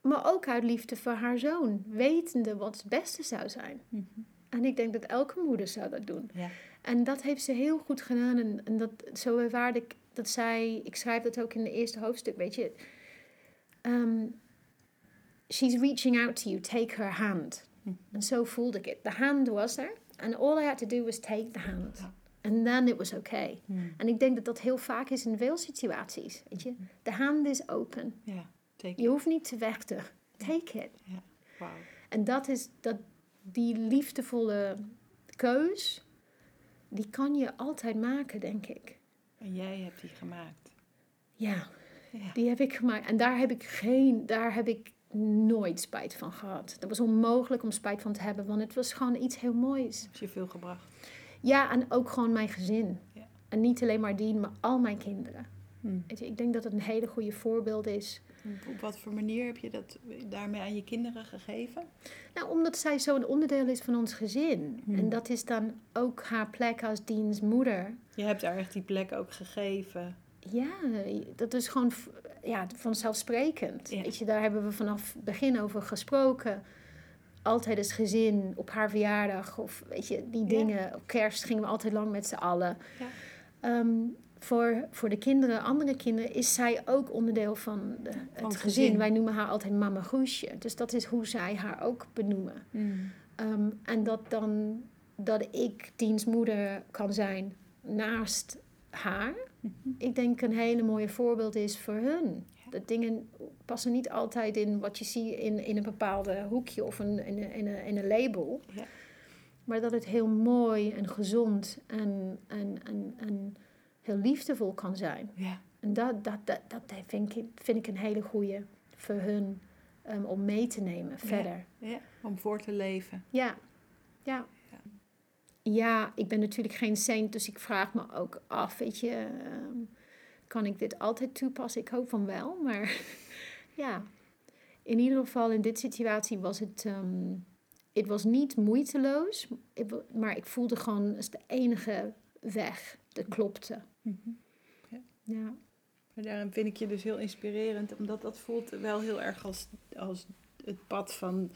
Speaker 1: maar ook uit liefde voor haar zoon, wetende wat het beste zou zijn.
Speaker 2: Mhm.
Speaker 1: En ik denk dat elke moeder zou dat doen.
Speaker 2: Ja.
Speaker 1: En dat heeft ze heel goed gedaan. En, en dat, zo ervaarde ik dat zij, ik schrijf dat ook in het eerste hoofdstuk, weet je. ehm, she's reaching out to you, take her hand.
Speaker 2: Mhm.
Speaker 1: En zo voelde ik het. The hand was er. And all I had to do was take the hand. And then it was okay.
Speaker 2: Mhm.
Speaker 1: En ik denk dat dat heel vaak is in veel situaties. Weet je, de hand is open.
Speaker 2: Ja, teken.
Speaker 1: Je hoeft niet te vechten. Take it.
Speaker 2: Wauw.
Speaker 1: En dat is dat, die liefdevolle keus, die kan je altijd maken, denk ik.
Speaker 2: En jij hebt die gemaakt.
Speaker 1: Ja,
Speaker 2: Ja.
Speaker 1: die heb ik gemaakt. En daar heb ik geen, daar heb ik nooit spijt van gehad. Dat was onmogelijk om spijt van te hebben, want het was gewoon iets heel moois.
Speaker 2: Heb je veel gebracht.
Speaker 1: Ja, en ook gewoon mijn gezin.
Speaker 2: Ja.
Speaker 1: En niet alleen maar die, maar al mijn kinderen. Weet je, ik denk dat het een hele goede voorbeeld is.
Speaker 2: Op- wat voor manier heb je dat daarmee aan je kinderen gegeven?
Speaker 1: Nou, omdat zij zo'n onderdeel is van ons gezin.
Speaker 2: Hmm.
Speaker 1: En dat is dan ook haar plek als Dean's moeder.
Speaker 2: Je hebt haar echt die plek ook gegeven.
Speaker 1: Ja, dat is gewoon ja, vanzelfsprekend.
Speaker 2: Ja.
Speaker 1: Weet je, daar hebben we vanaf het begin over gesproken. Altijd als gezin, op haar verjaardag of weet je, die
Speaker 2: Ja.
Speaker 1: dingen. Op kerst gingen we altijd lang met z'n allen.
Speaker 2: Ja.
Speaker 1: Ehm, voor, voor de kinderen, andere kinderen, is zij ook onderdeel van de, het
Speaker 2: het
Speaker 1: gezin.
Speaker 2: gezin.
Speaker 1: Wij noemen haar altijd mama Goesje. Dus dat is hoe zij haar ook benoemen. Ehm, en dat dan dat ik dienstmoeder kan zijn naast haar.
Speaker 2: Mhm.
Speaker 1: Ik denk een hele mooie voorbeeld is voor hun. Dat dingen passen niet altijd in wat je ziet in, in een bepaalde hoekje of een, in, een, in, een, in een label.
Speaker 2: Ja.
Speaker 1: Maar dat het heel mooi en gezond en, en, en, en heel liefdevol kan zijn.
Speaker 2: Ja.
Speaker 1: En dat, dat, dat, dat vind, ik, vind ik een hele goede voor hun ehm, om mee te nemen verder.
Speaker 2: ja, om voor te leven.
Speaker 1: Ja, ja.
Speaker 2: Ja.
Speaker 1: Ja, ik ben natuurlijk geen saint, dus ik vraag me ook af, weet je, ehm, kan ik dit altijd toepassen? Ik hoop van wel, maar [LAUGHS] ja. In ieder geval in dit situatie was het, ehm, het was niet moeiteloos, maar ik voelde gewoon als de enige weg dat klopte. Ja,
Speaker 2: Maar daarom vind ik je dus heel inspirerend, omdat dat voelt wel heel erg als, als het pad van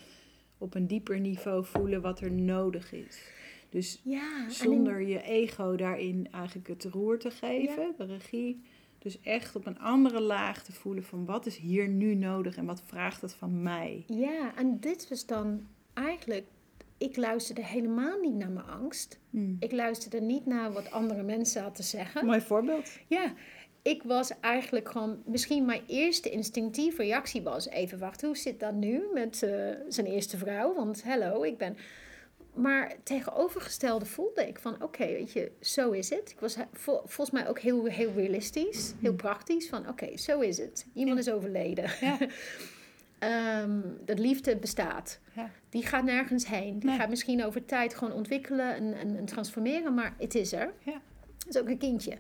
Speaker 2: op een dieper niveau voelen wat er nodig is. Dus
Speaker 1: ja en
Speaker 2: zonder je ego daarin eigenlijk het roer te geven, de regie. Dus echt op een andere laag te voelen van wat is hier nu nodig en wat vraagt het van mij.
Speaker 1: ja, en dit was dan eigenlijk, ik luisterde helemaal niet naar mijn angst. Ik luisterde niet naar wat andere mensen hadden te zeggen.
Speaker 2: Mooi voorbeeld.
Speaker 1: Ja, ik was eigenlijk gewoon... Misschien mijn eerste instinctieve reactie was... Even wachten, hoe zit dat nu met eh, zijn eerste vrouw? Want hallo, ik ben... Maar tegenovergestelde voelde ik van... Oké, weet je, zo is het. Ik was vol- volgens mij ook heel, heel realistisch. Heel praktisch. Van oké, zo is het. Iemand is overleden.
Speaker 2: Ja. [LAUGHS]
Speaker 1: Ehm, dat liefde bestaat.
Speaker 2: Ja.
Speaker 1: Die gaat nergens heen. Die
Speaker 2: Nee.
Speaker 1: gaat misschien over tijd gewoon ontwikkelen en, en, en transformeren, maar het is er.
Speaker 2: Ja.
Speaker 1: Het is ook een kindje.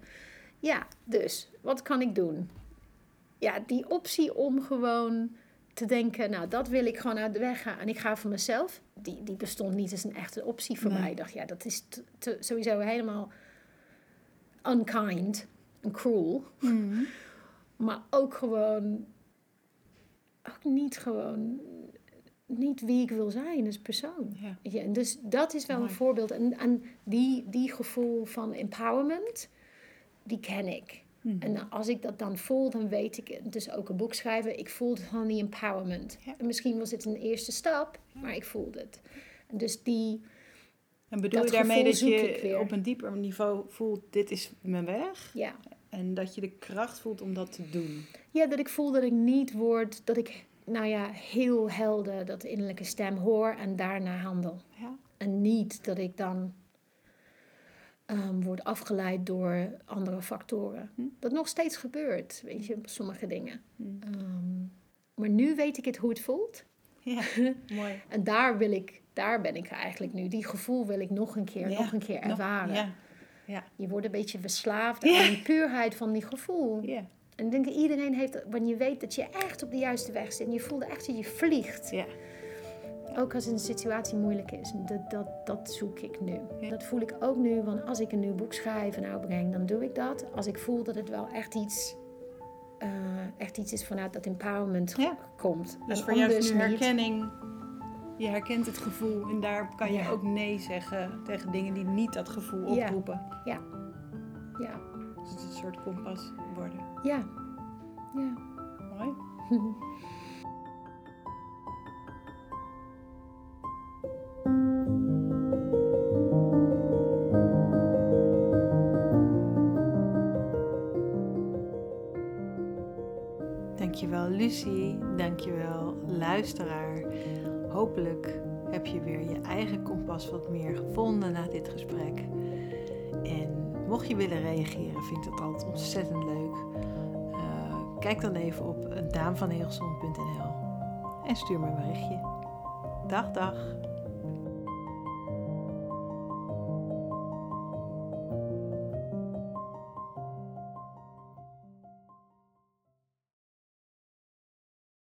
Speaker 1: Ja, dus wat kan ik doen? Ja, die optie om gewoon te denken, nou dat wil ik gewoon uit de weg gaan en ik ga voor mezelf, die, die bestond niet als een echte optie voor
Speaker 2: Nee.
Speaker 1: mij. Ik dacht, ja, dat is te- te- sowieso helemaal unkind en cruel. Maar ook gewoon, ook niet gewoon, niet wie ik wil zijn als persoon.
Speaker 2: Ja.
Speaker 1: Dus dat is wel
Speaker 2: Mooi.
Speaker 1: een voorbeeld. En, en die, die gevoel van empowerment, die ken ik.
Speaker 2: Mhm.
Speaker 1: En als ik dat dan voel, dan weet ik het. Dus ook een boek schrijven, ik voelde van die empowerment.
Speaker 2: Ja.
Speaker 1: En misschien was het een eerste stap, maar ik voelde het. En dus die,
Speaker 2: En bedoel
Speaker 1: Dat
Speaker 2: je daarmee dat je op een dieper niveau voelt, dit is mijn weg?
Speaker 1: Ja.
Speaker 2: En dat je de kracht voelt om dat te doen.
Speaker 1: ja, dat ik voel dat ik niet word, dat ik, nou ja, heel helder dat innerlijke stem hoor en daarna handel.
Speaker 2: Ja.
Speaker 1: En niet dat ik dan ehm, word afgeleid door andere factoren.
Speaker 2: Hm.
Speaker 1: Dat nog steeds gebeurt, weet je, sommige dingen.
Speaker 2: Hm.
Speaker 1: Ehm, maar nu weet ik het hoe het voelt.
Speaker 2: Ja, [LAUGHS] mooi.
Speaker 1: En daar wil ik, daar ben ik eigenlijk nu. Die gevoel wil ik nog een keer,
Speaker 2: Ja,
Speaker 1: nog een keer
Speaker 2: nog-
Speaker 1: ervaren.
Speaker 2: Ja,
Speaker 1: Je wordt een beetje verslaafd
Speaker 2: Ja.
Speaker 1: aan die puurheid van die gevoel.
Speaker 2: ja,
Speaker 1: En ik denk dat iedereen heeft, dat- wanneer je weet dat je echt op de juiste weg zit. En je voelt echt dat je vliegt.
Speaker 2: ja.
Speaker 1: Ook als een situatie moeilijk is. Dat, dat, dat zoek ik nu.
Speaker 2: Ja.
Speaker 1: Dat voel ik ook nu. Want als ik een nieuw boek schrijf en uitbreng, dan doe ik dat. Als ik voel dat het wel echt iets, eh, echt iets is vanuit dat empowerment
Speaker 2: Ja.
Speaker 1: komt.
Speaker 2: Dus
Speaker 1: En
Speaker 2: voor jou is
Speaker 1: niet.
Speaker 2: herkenning. Je herkent het gevoel en daar kan je
Speaker 1: Ja.
Speaker 2: ook nee zeggen tegen dingen die niet dat gevoel
Speaker 1: Ja.
Speaker 2: oproepen.
Speaker 1: Ja.
Speaker 2: Dus het is een soort kompas worden.
Speaker 1: Ja. Ja.
Speaker 2: Mooi. [LAUGHS] Dankjewel Lucie, dankjewel luisteraar. Hopelijk heb je weer je eigen kompas wat meer gevonden na dit gesprek. En mocht je willen reageren, vind ik dat altijd ontzettend leuk. Eh, kijk dan even op daamvanheelson.nl en stuur me een berichtje. Dag, dag.